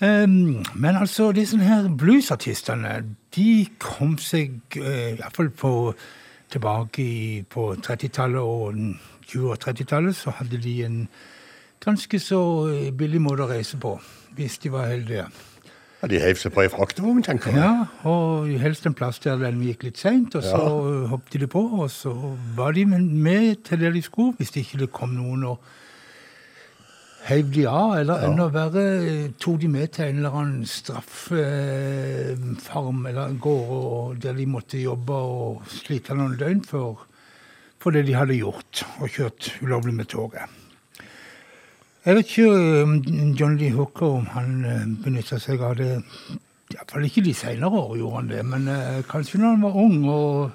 Um, men altså, disse her bluesartistene, de kom seg uh, iallfall på tilbake i, på 30-tallet og 20- og 30-tallet, så hadde de en ganske så eh, billig måte å reise på, hvis de var heldige. Ja, de heiv seg på ei fraktevogn, tenker jeg. Ja, og helst en plass der den gikk litt seint, og så Ja. hoppet de på, og så var de med- til det de skulle, hvis det ikke kom noen og heiv de av, eller enda verre, eh, tok de med til en eller annen straffefarm eller gård der de måtte jobbe og slite noen døgn for, for det de hadde gjort, og kjørt ulovlig med toget. Jeg vet ikke om John Lee Hooker om han benytta seg av det Iallfall ikke de senere år gjorde han det, men eh, kanskje når han var ung og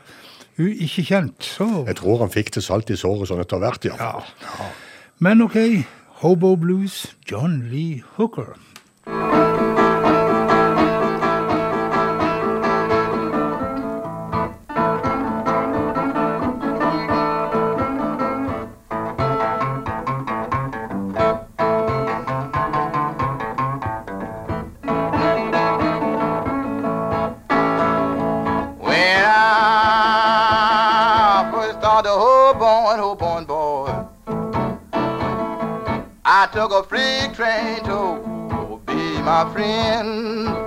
ikke kjent, så Jeg tror han fikk det salt i såret sånn etter hvert, ja. Ja. Men OK. Hobo Blues, John Lee Hooker. Freight train to be my friend.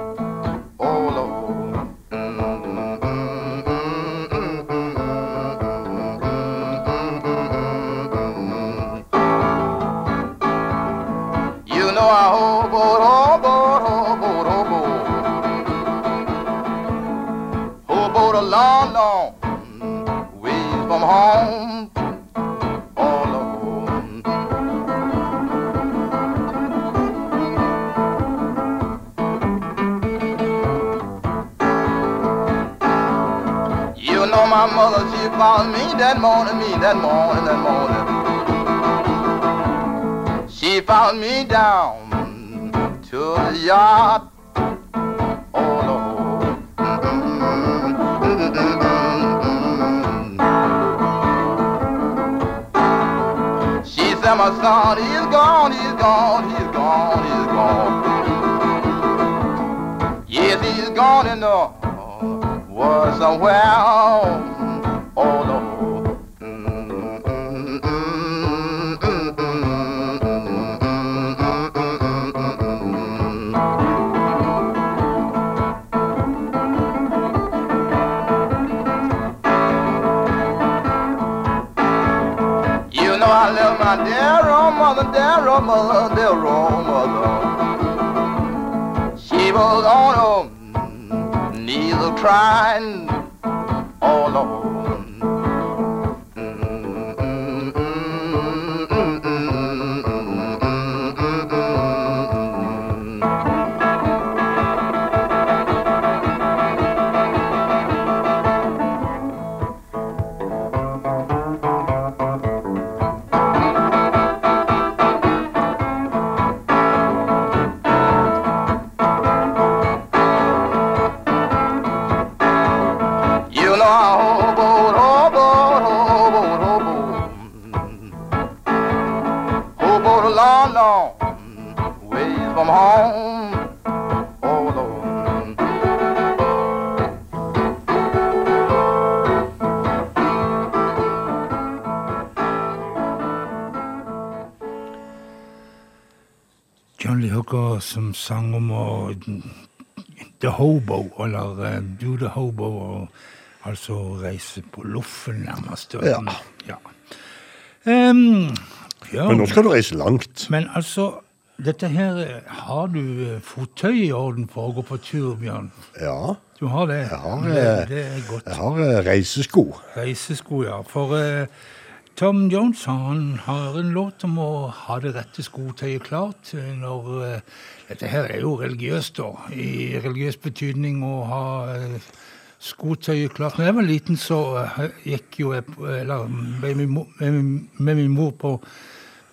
Found me that morning, me that morning, that morning. She found me down to the yard. Oh Lord. She said, my son, he's gone, he's gone, he's gone, he's gone. Yes, he's gone in the was somewhere. Dear old mother, dear old mother. She was on her knees a sang om å The Hobo, eller eh, Do the Hobo, og altså reise på loffen, nærmest. Ja. ja. Um, ja. Men nå skal du reise langt. Men altså, dette her Har du eh, fottøy i orden for å gå på tur, Bjørn? Ja. Du har det? Jeg har, det, eh, det er godt. Jeg har reisesko. Reisesko, ja. For eh, Tom Jones han har en låt om å ha det rette skotøyet klart eh, når eh, Dette her er jo religiøst, da. I religiøs betydning å ha eh, skotøyet klart. Når jeg var liten, så gikk jo jeg eller, med, min mor, med min mor på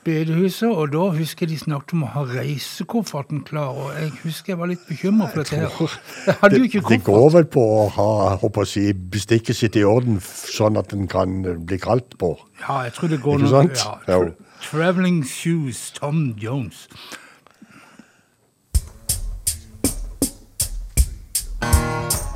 bedehuset, og da husker jeg de snakket om å ha reisekofferten klar, og jeg husker jeg var litt bekymra for dette her. [LAUGHS] Hadde Det, det går vel på å ha håper å si, bestikket sitt i orden, sånn at den kan eh, bli kalt på. Ja, jeg tror det går Ikke noe- sant? Ja, tra Traveling Shoes, Tom Jones. Yep,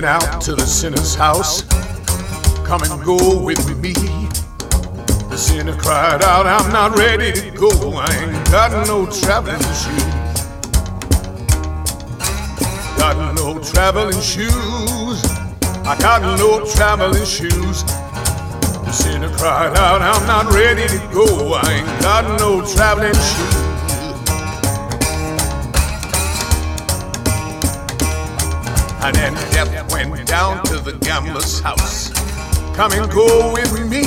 out to the sinner's house. Come and go with me. The sinner cried out, I'm not ready to go. I ain't got no traveling shoes. Got no traveling shoes. I got no traveling shoes. The sinner cried out, I'm not ready to go. I ain't got no traveling shoes. And then Death went down to the gambler's house. Come and go with me.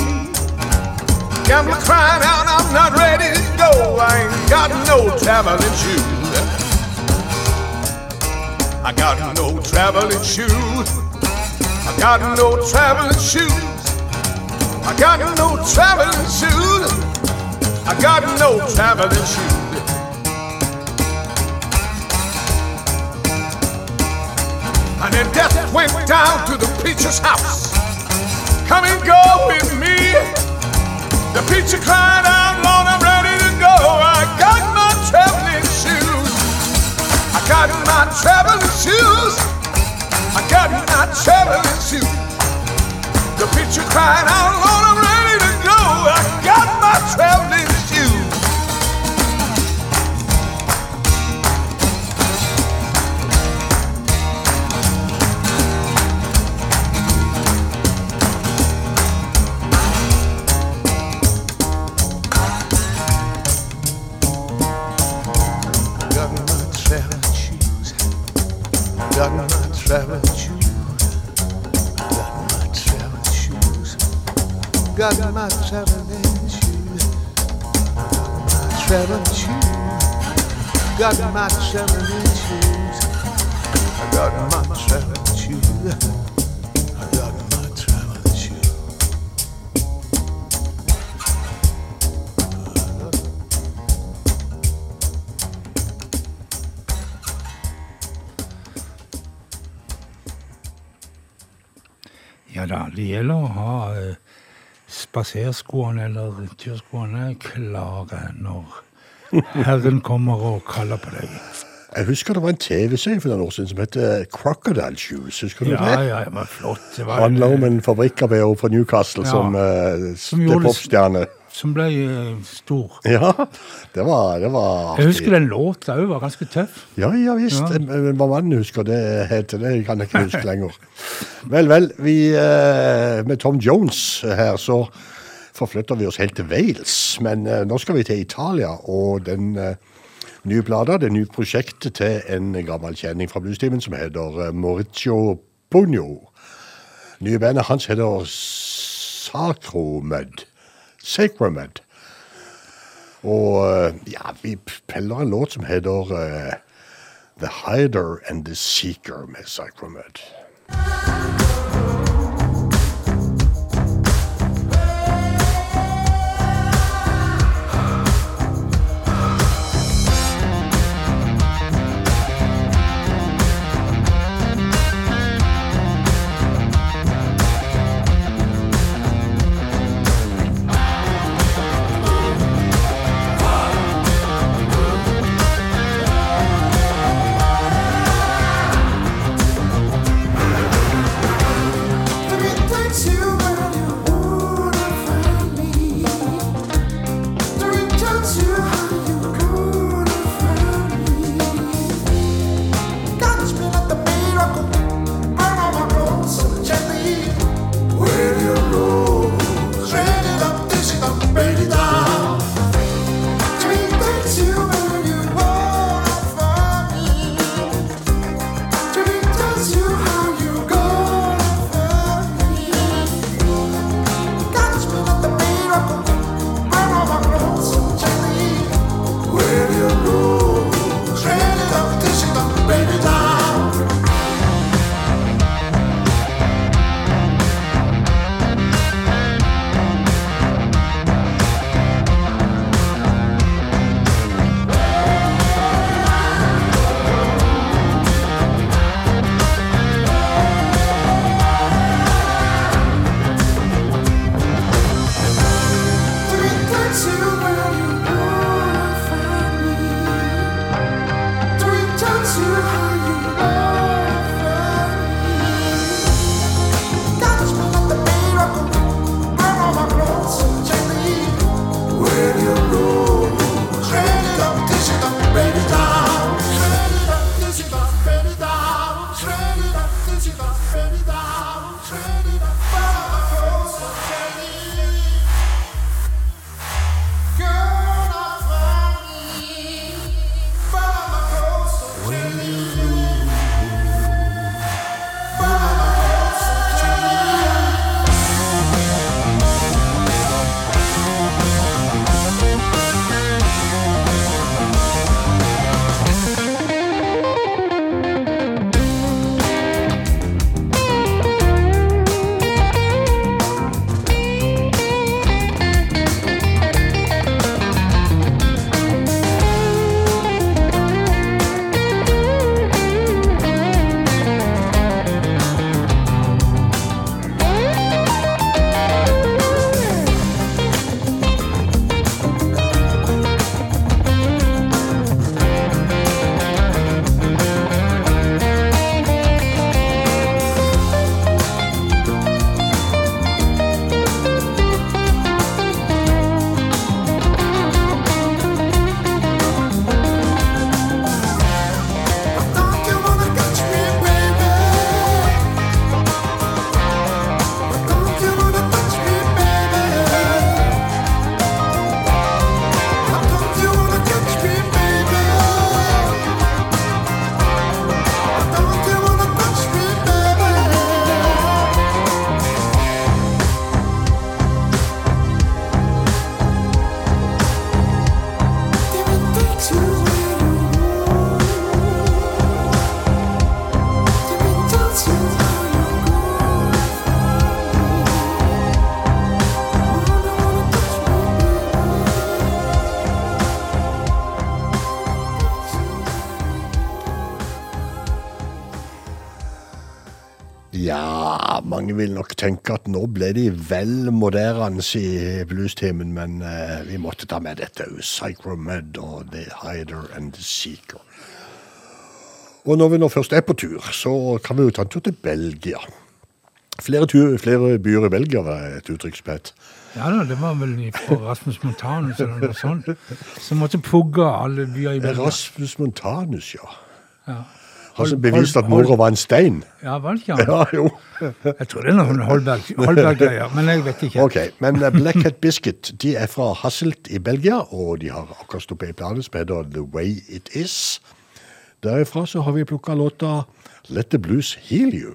Gambler crying out, I'm not ready to go. I ain't got no traveling shoes. I got no traveling shoes. I got no traveling shoes. I got no traveling shoes. I got no traveling shoes. And then death went down to the preacher's house. Come and go with me. The preacher cried out, Lord, I'm ready to go. I got my traveling shoes. I got my traveling shoes. I got my traveling shoes. The preacher cried out, Lord, I'm ready to go. I got my traveling traveling shoes. Got my traveling shoes. Got my traveling shoes. My traveling shoes. Got my traveling shoes. I got my traveling shoes. Det gjelder å ha eh, spaserskoene eller turskoene klare når Herren kommer og kaller på deg. Jeg husker det var en TV-serie for noen år siden som het Crocodile Shoes. Husker du Ja, det? ja, det var flott. Det var, handler om en fabrikkarbeider fra Newcastle Ja. som, uh, Som gjorde popstjerne. Som ble eh, stor. Ja, det var, det var Jeg husker den låta òg var ganske tøff. Ja, ja visst. Ja. Hva mannen husker det heter, det kan jeg ikke huske lenger. Vel, vel. Vi, eh, med Tom Jones her, så forflytter vi oss helt til Wales. Men eh, nå skal vi til Italia, og den nye plata, det nye prosjektet til en gammel kjenning fra bluestimen som heter Maurizio Pugno. Nye bandet hans heter Sacromed. Sacromed. Og eh, ja, vi peller en låt som heter uh, The Hider and the Seeker med Sacromed. Vil nok tenke at nå ble de vel moderne i bluestimen, men eh, vi måtte ta med dette òg. Psychromed og The Hider and The Seeker. Og når vi nå først er på tur, så kan vi jo ta en tur til Belgia. Flere, tur, flere byer i Belgia var et uttrykk som het. Ja da, det var vel fra Rasmus Montanus eller noe sånt. Som måtte pugge alle byer i Belgia. Rasmus Montanus, ja. Ja. Han som beviste at mora var en stein. Ja, var det ikke han? Ja, jo. Jeg tror det er noen Holberg- Holberg-greier, men jeg vet ikke. Ok, men eh, Black Hat Biscuit de er fra Hasselt i Belgia, og de har akkurat stått en plate som heter The Way It Is. Derifra så har vi plukka låta Let the Blues Heal You.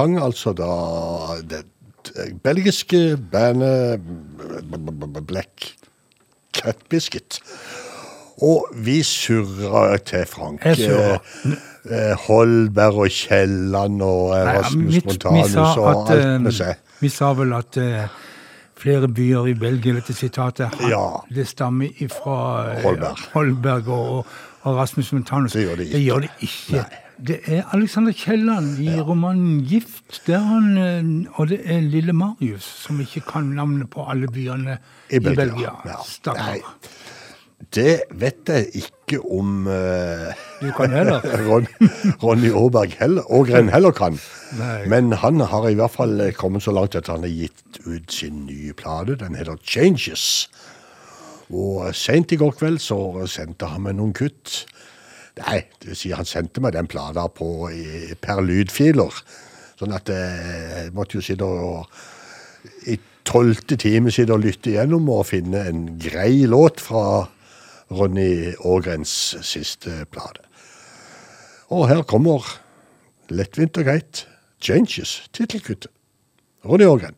Sang altså da det belgiske bandet Black Cat Biscuit. Og vi surra til Frank. Surra. Eh, Holberg og Kielland og mitt- vi Montanus og alt eh, med seg. Vi sa vel at eh, flere byer i Belgia, dette sitatet, Ja. det stammer fra Holberg. Holberg og, og Rasmus Montanus. Det gjør det ikke. Det gjør det ikke. Det er Alexander Kielland i romanen 'Gift', der han, eh, og det er lille Marius, som ikke kan navnet på alle byene i Belgia. Ja. Stakkar. Det vet jeg ikke om uh, Du kan heller. [LAUGHS] Ron, Ronny Aaberg heller, Ågren heller kan. Nei. Men han har i hvert fall eh, kommet så langt at han har gitt ut sin nye plate. Den heter Changes. Og sent i går kveld så sendte han meg noen kutt. Nei, det vil si han sendte meg den plata per lydfiler. Sånn at eh, jeg måtte jo sitte og i tolvte time sitte og lytte igjennom og finne en grei låt fra Ronny Ågrens siste plate. Og her kommer lettvint og greit Changes, tittelkuttet. Ronny Ågren.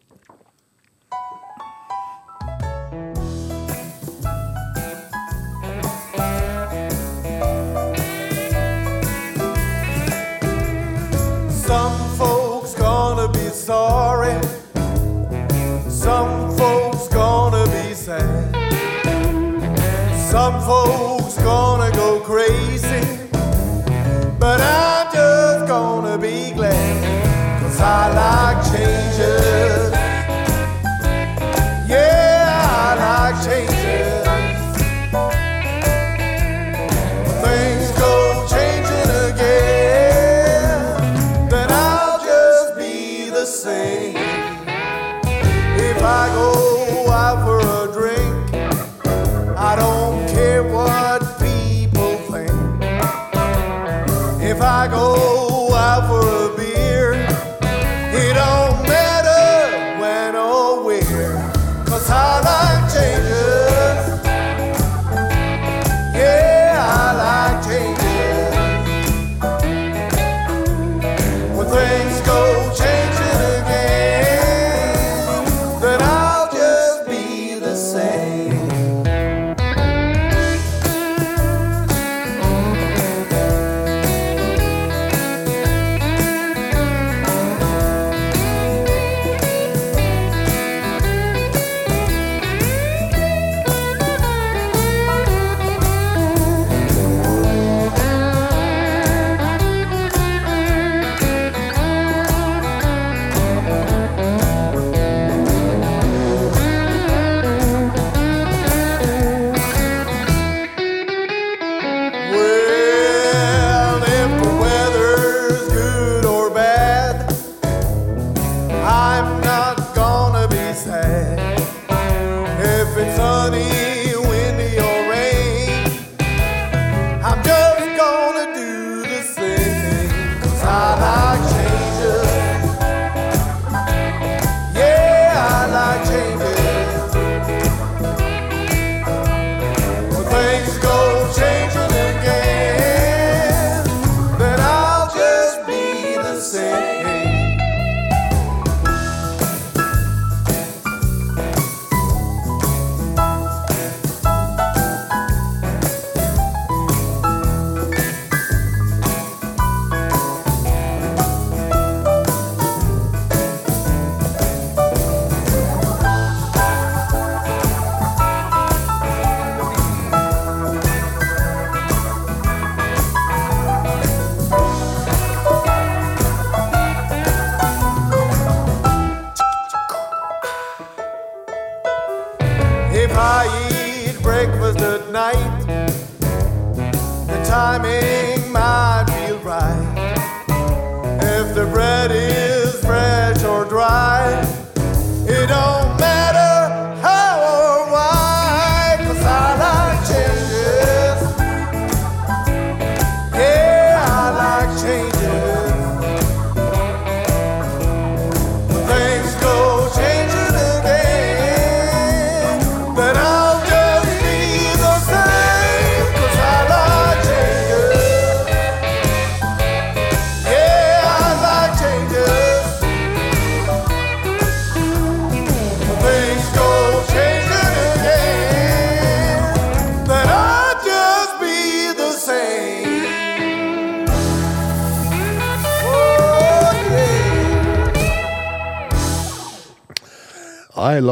The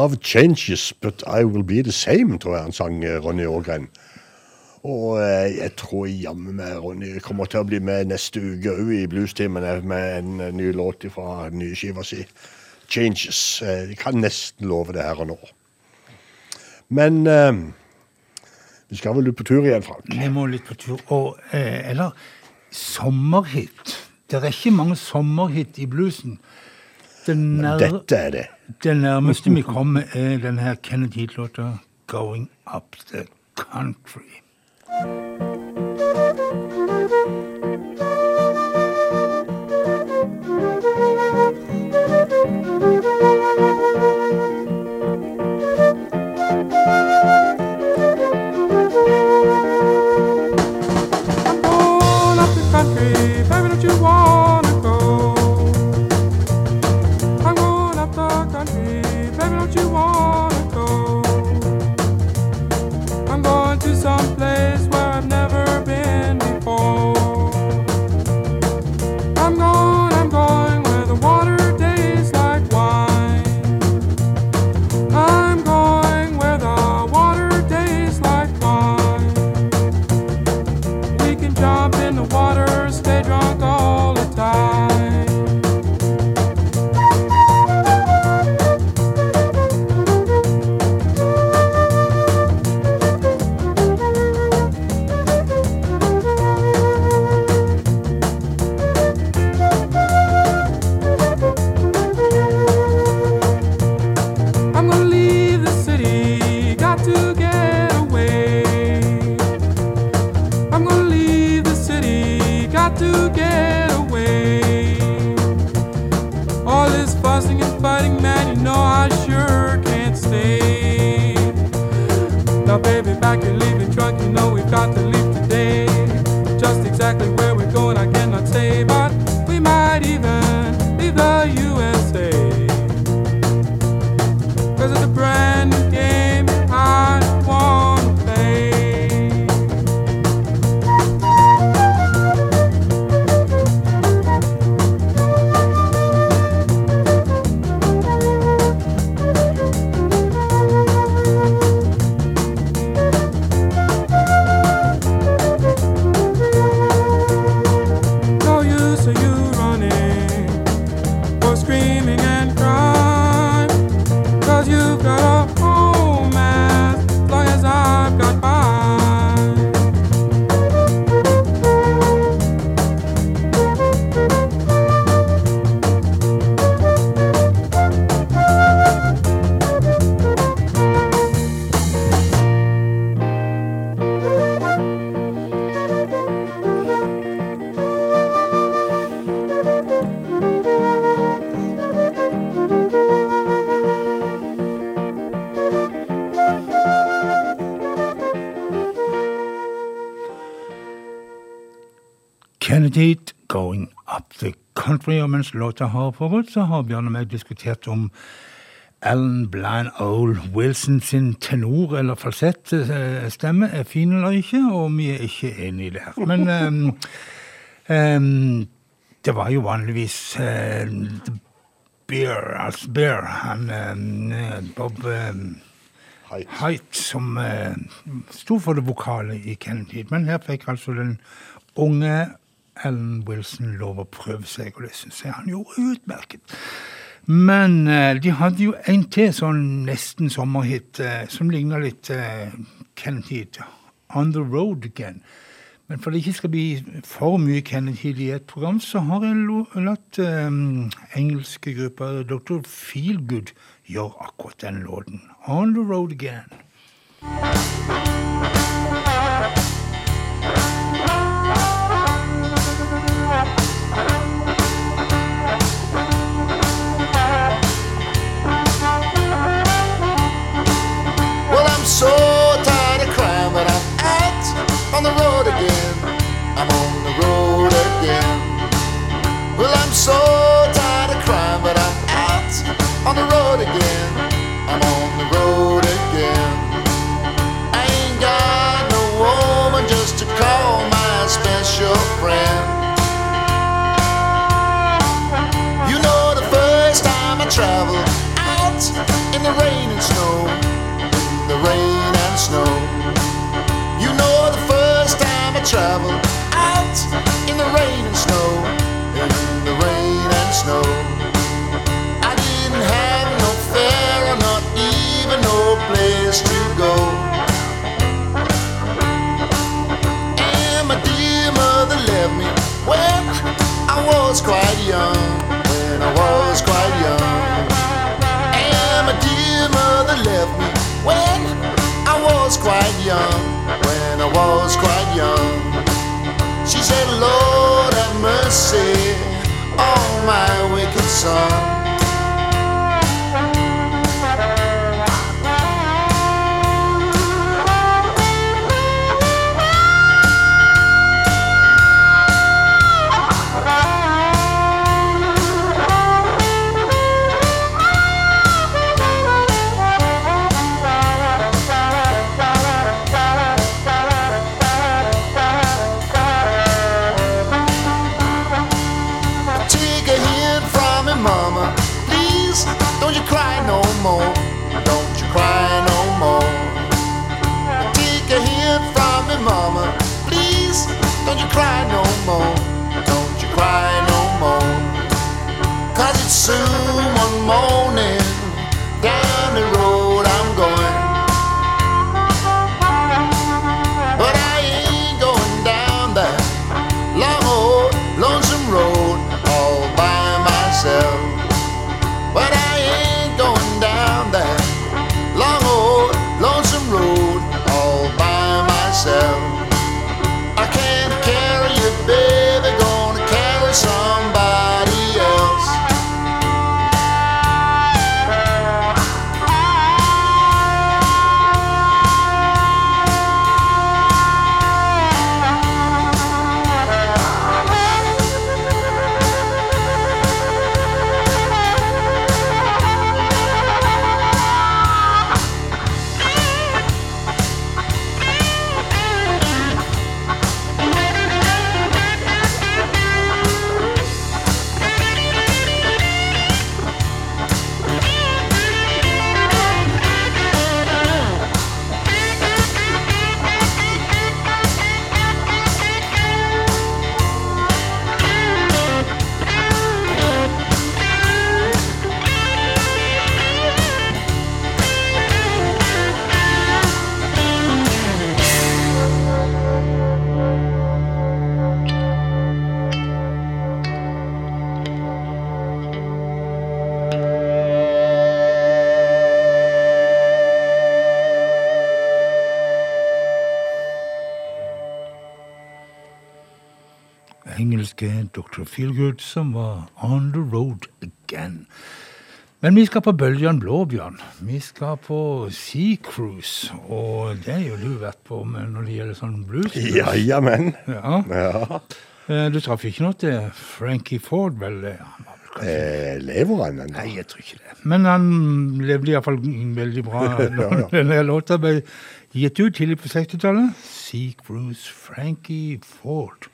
love changes, but I will be the same, tror jeg han sang, eh, Ronny Ågren. Og eh, jeg tror jammen meg Ronny kommer til å bli med neste uke òg i Bluestimen eh, med en eh, ny låt fra nye skiva si. Changes. Jeg kan nesten love det her og nå. Men eh, Vi skal vel ut på tur igjen, Frank? Vi må litt på tur. Og, eh, eller sommerhit. Det er ikke mange sommerhit i bluesen. Det, nær, Dette er det. Det nærmeste vi kommer, er den her Kenneth Heat-låta 'Going Up The Country'. Kennedy Going Up The Country. Og mens låta har pågått, så har Bjørn og meg diskutert om Alan Blind Old Wilson sin tenor- eller falsettstemme er fin eller ikke, og vi er ikke enige der. Men um, um, det var jo vanligvis uh, Bear, altså Bear, han ehm, Bob Height, som uh, sto for det vokale i Kennedy. Men her fikk altså den unge Alan Wilson lov å prøve seg, og det syns jeg han gjorde utmerket. Men eh, de hadde jo en til sånn nesten sommerhit eh, som ligna litt eh, Heat, On the Road Again. Men for det ikke skal bli for mye Kennedy i et program, så har jeg latt um, engelske grupper Dr. Feelgood gjøre akkurat den låten. On the Road Again. in the rain and snow, in the rain and snow. You know the first time I traveled out in the rain and snow, in the rain and snow. I didn't have no fare or not even no place to go. And my dear mother left me when I was quite young, when I was quite young. was quite young. She said, Lord, have mercy on my wicked son. soon one morning. Dr. Feelgood som var On the Road Again. Men vi skal på Bøljan Blåbjørn. Vi skal på Sea Cruise. Og det har jo du vært på når det gjelder sånn blues. -blues. Ja, men Ja. ja. Eh, du traff ikke noe til Frankie Ford, vel? Han Eh, lever han ennå? Nei, jeg tror ikke det. Men han levde iallfall veldig bra [LAUGHS] da denne låta ble gitt ut tidlig på 60-tallet. Sea Cruise Frankie Ford.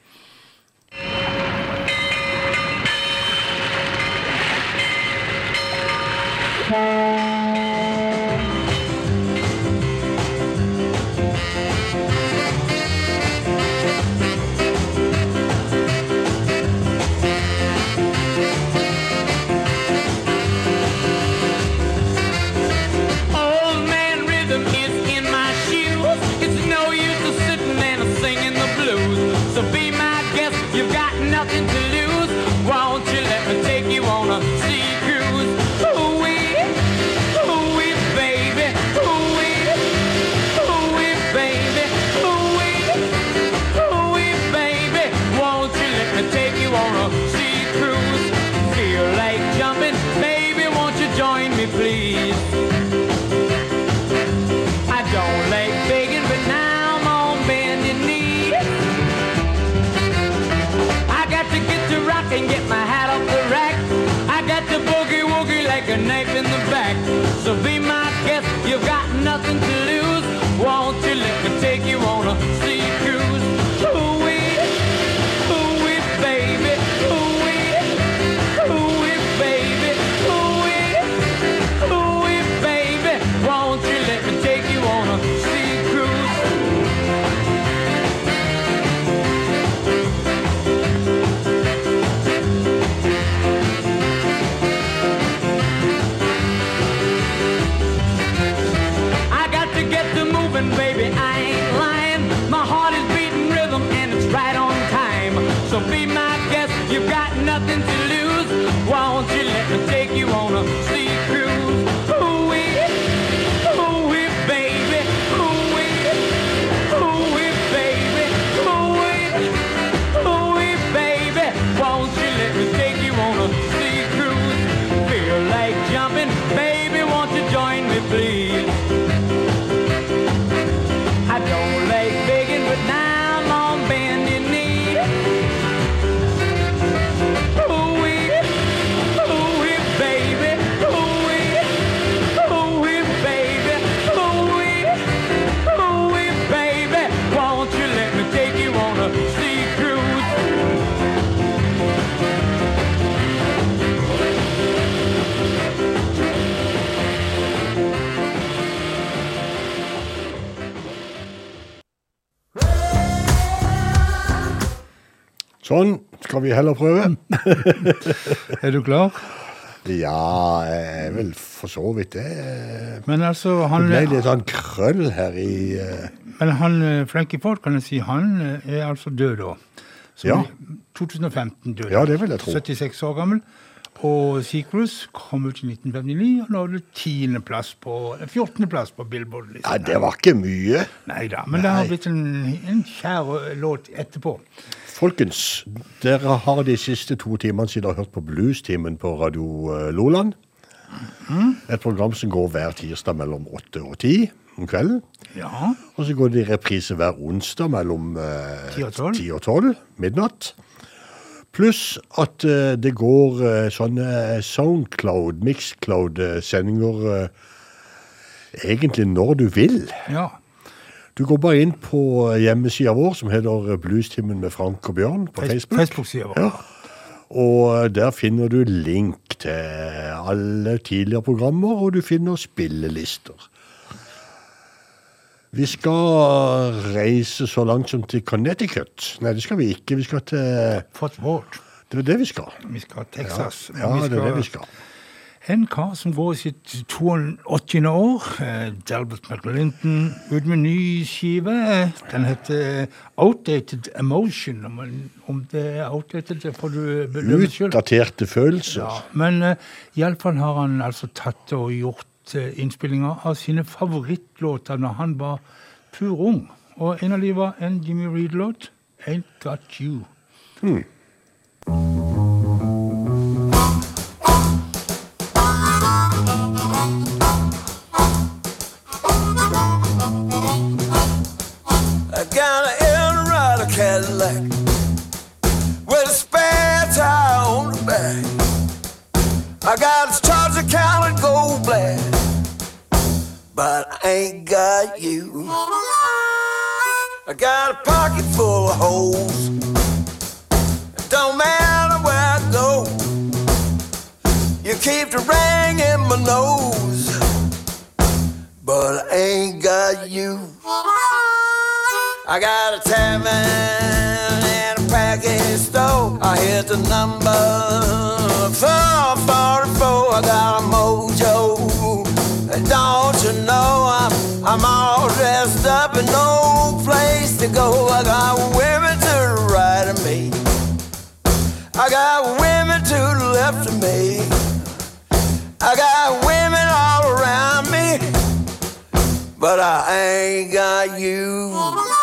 Sånn, skal vi heller prøve? [LAUGHS] Er du klar? Ja, jeg er vel for så vidt det. Men altså, han, Det ble litt sånn krøll her i uh... men han eh, Frankie Ford, kan jeg si, han eh, er altså død da. Som Ja. 2015 døde Ja, det vil jeg tro. 76 år gammel. Og Secrets kom ut i 1959 og nådde 10. plass på, 14. plass på Billboard. Liksom. Ja, det var ikke mye. Nei da, men det har blitt en, en kjær låt etterpå. Folkens, dere har de siste to timene siden hørt på Bluestimen på Radio eh, Loland. Et program som går hver tirsdag mellom åtte og ti om kvelden. Ja. Og så går det i reprise hver onsdag mellom eh, og 12. 10 og 12, midnatt. Pluss at eh, det går eh, sånne Soundcloud, Mixcloud-sendinger eh, egentlig når du vil. Ja. Du går bare inn på hjemmesida vår, som heter Bluestimen med Frank og Bjørn på Facebook. Facebook-sida vår. Ja. Og der finner du link til alle tidligere programmer, og du finner spillelister. Vi skal reise så langt som til Connecticut. Nei, det skal vi ikke. Vi skal til Fort Worth. Det er det vi skal. Vi skal til Texas. Ja, Vi skal... det er det vi skal. En kar som går i sitt 82. år, eh, Delbert McLinton, ut med ny skive. Eh, Den heter Outdated Emotion. Om, det er outdated, det får du bedømme sjøl. Utdaterte følelser. Ja, men uh, iallfall har han altså tatt og gjort uh, innspillinger av sine favorittlåter når han var pur ung. Og en av de var en Jimmy Reed-låt, 'Ain't Got You'. I Cadillac with a spare tire on the back. I got a Charger County gold black, but I ain't got you. I got a pocket full of holes. It don't matter where I go. You keep the ring in my nose, but I ain't got you. I got a tavern and a package store. I hit the number 444. I got a mojo. Don't you know I'm, I'm all dressed up and no place to go. I got women to the right of me. I got women to the left of me. I got women all around me. But I ain't got you.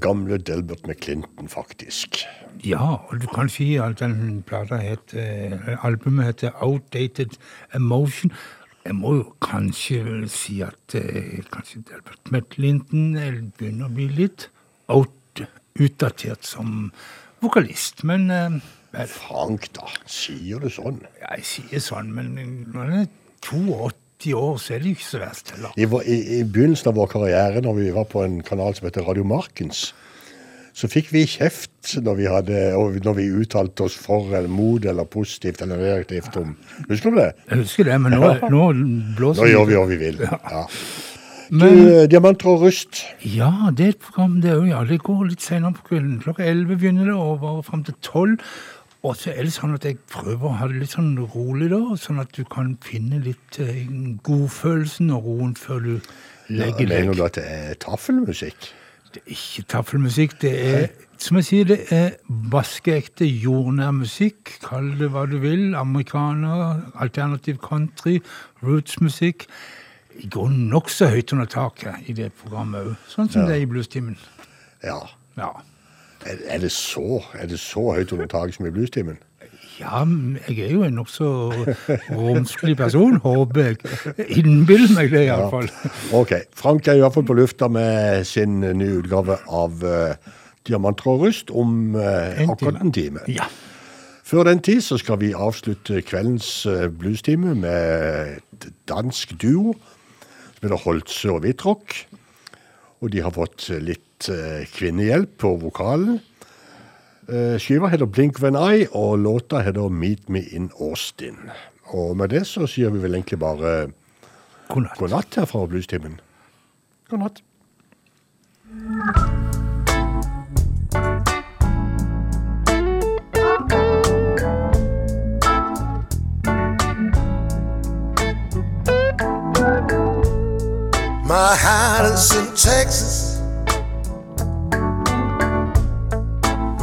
Gamle Delbert McClinton, faktisk. Ja, og du kan si at den plata het, eh, albumet heter Outdated Emotion. Jeg må jo kanskje si at eh, kanskje Delbert McLinton eh, begynner å bli litt out, utdatert som vokalist, men vel, Frank, da. Sier du sånn? Ja, jeg sier sånn, men nå han er 82 år, så er det jo ikke så verst heller. I, i, I begynnelsen av vår karriere, når vi var på en kanal som heter Radio Markens, så fikk vi kjeft når vi, hadde, når vi uttalte oss for eller mot eller positivt eller reaktivt om Husker du det? Jeg husker det, men nå, Ja. [LAUGHS] nå blåser Nå gjør vi hva vi vil. Ja. Men- Du, eh, Diamanter og rust. Ja, det er et program det òg, ja. Det går litt senere på kvelden. Klokka 11 begynner det, og varer fram til 12. Og så er det sånn at jeg prøver å ha det litt sånn rolig, da, sånn at du kan finne litt eh, godfølelsen og roen før du Ja, legger mener deg. du at det er taffelmusikk? Det er ikke taffelmusikk. Det er, som jeg sier, det er vaskeekte jordnær musikk. Kall det hva du vil. Amerikaner, alternativ country, rootsmusikk. Det går nokså høyt under taket i det programmet òg, sånn som Ja. det er i Bluestimen. Ja. Ja. Er, er, det så, er det så høyt under taket som i bluestimen? Ja, jeg er jo en nokså romslig person, håper jeg. Innbiller meg det, iallfall. Ok. Frank er i hvert fall på lufta med sin nye utgave av uh, og rust om uh, En akkurat en time. Ja. Før den tid så skal vi avslutte kveldens uh, bluestime med et dansk duo som heter Holtze og Hvitrock. Og de har fått litt eh, kvinnehjelp på vokalen. Eh, skiva heter Blink When I, og låta heter Meet Me in Austin. Og med det så sier vi vel egentlig bare God natt. god natt her fra Bluestimen. God natt. My is in Texas.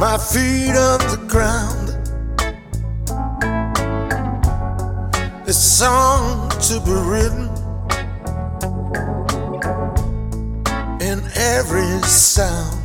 My feet on the ground. A song to be written in every sound.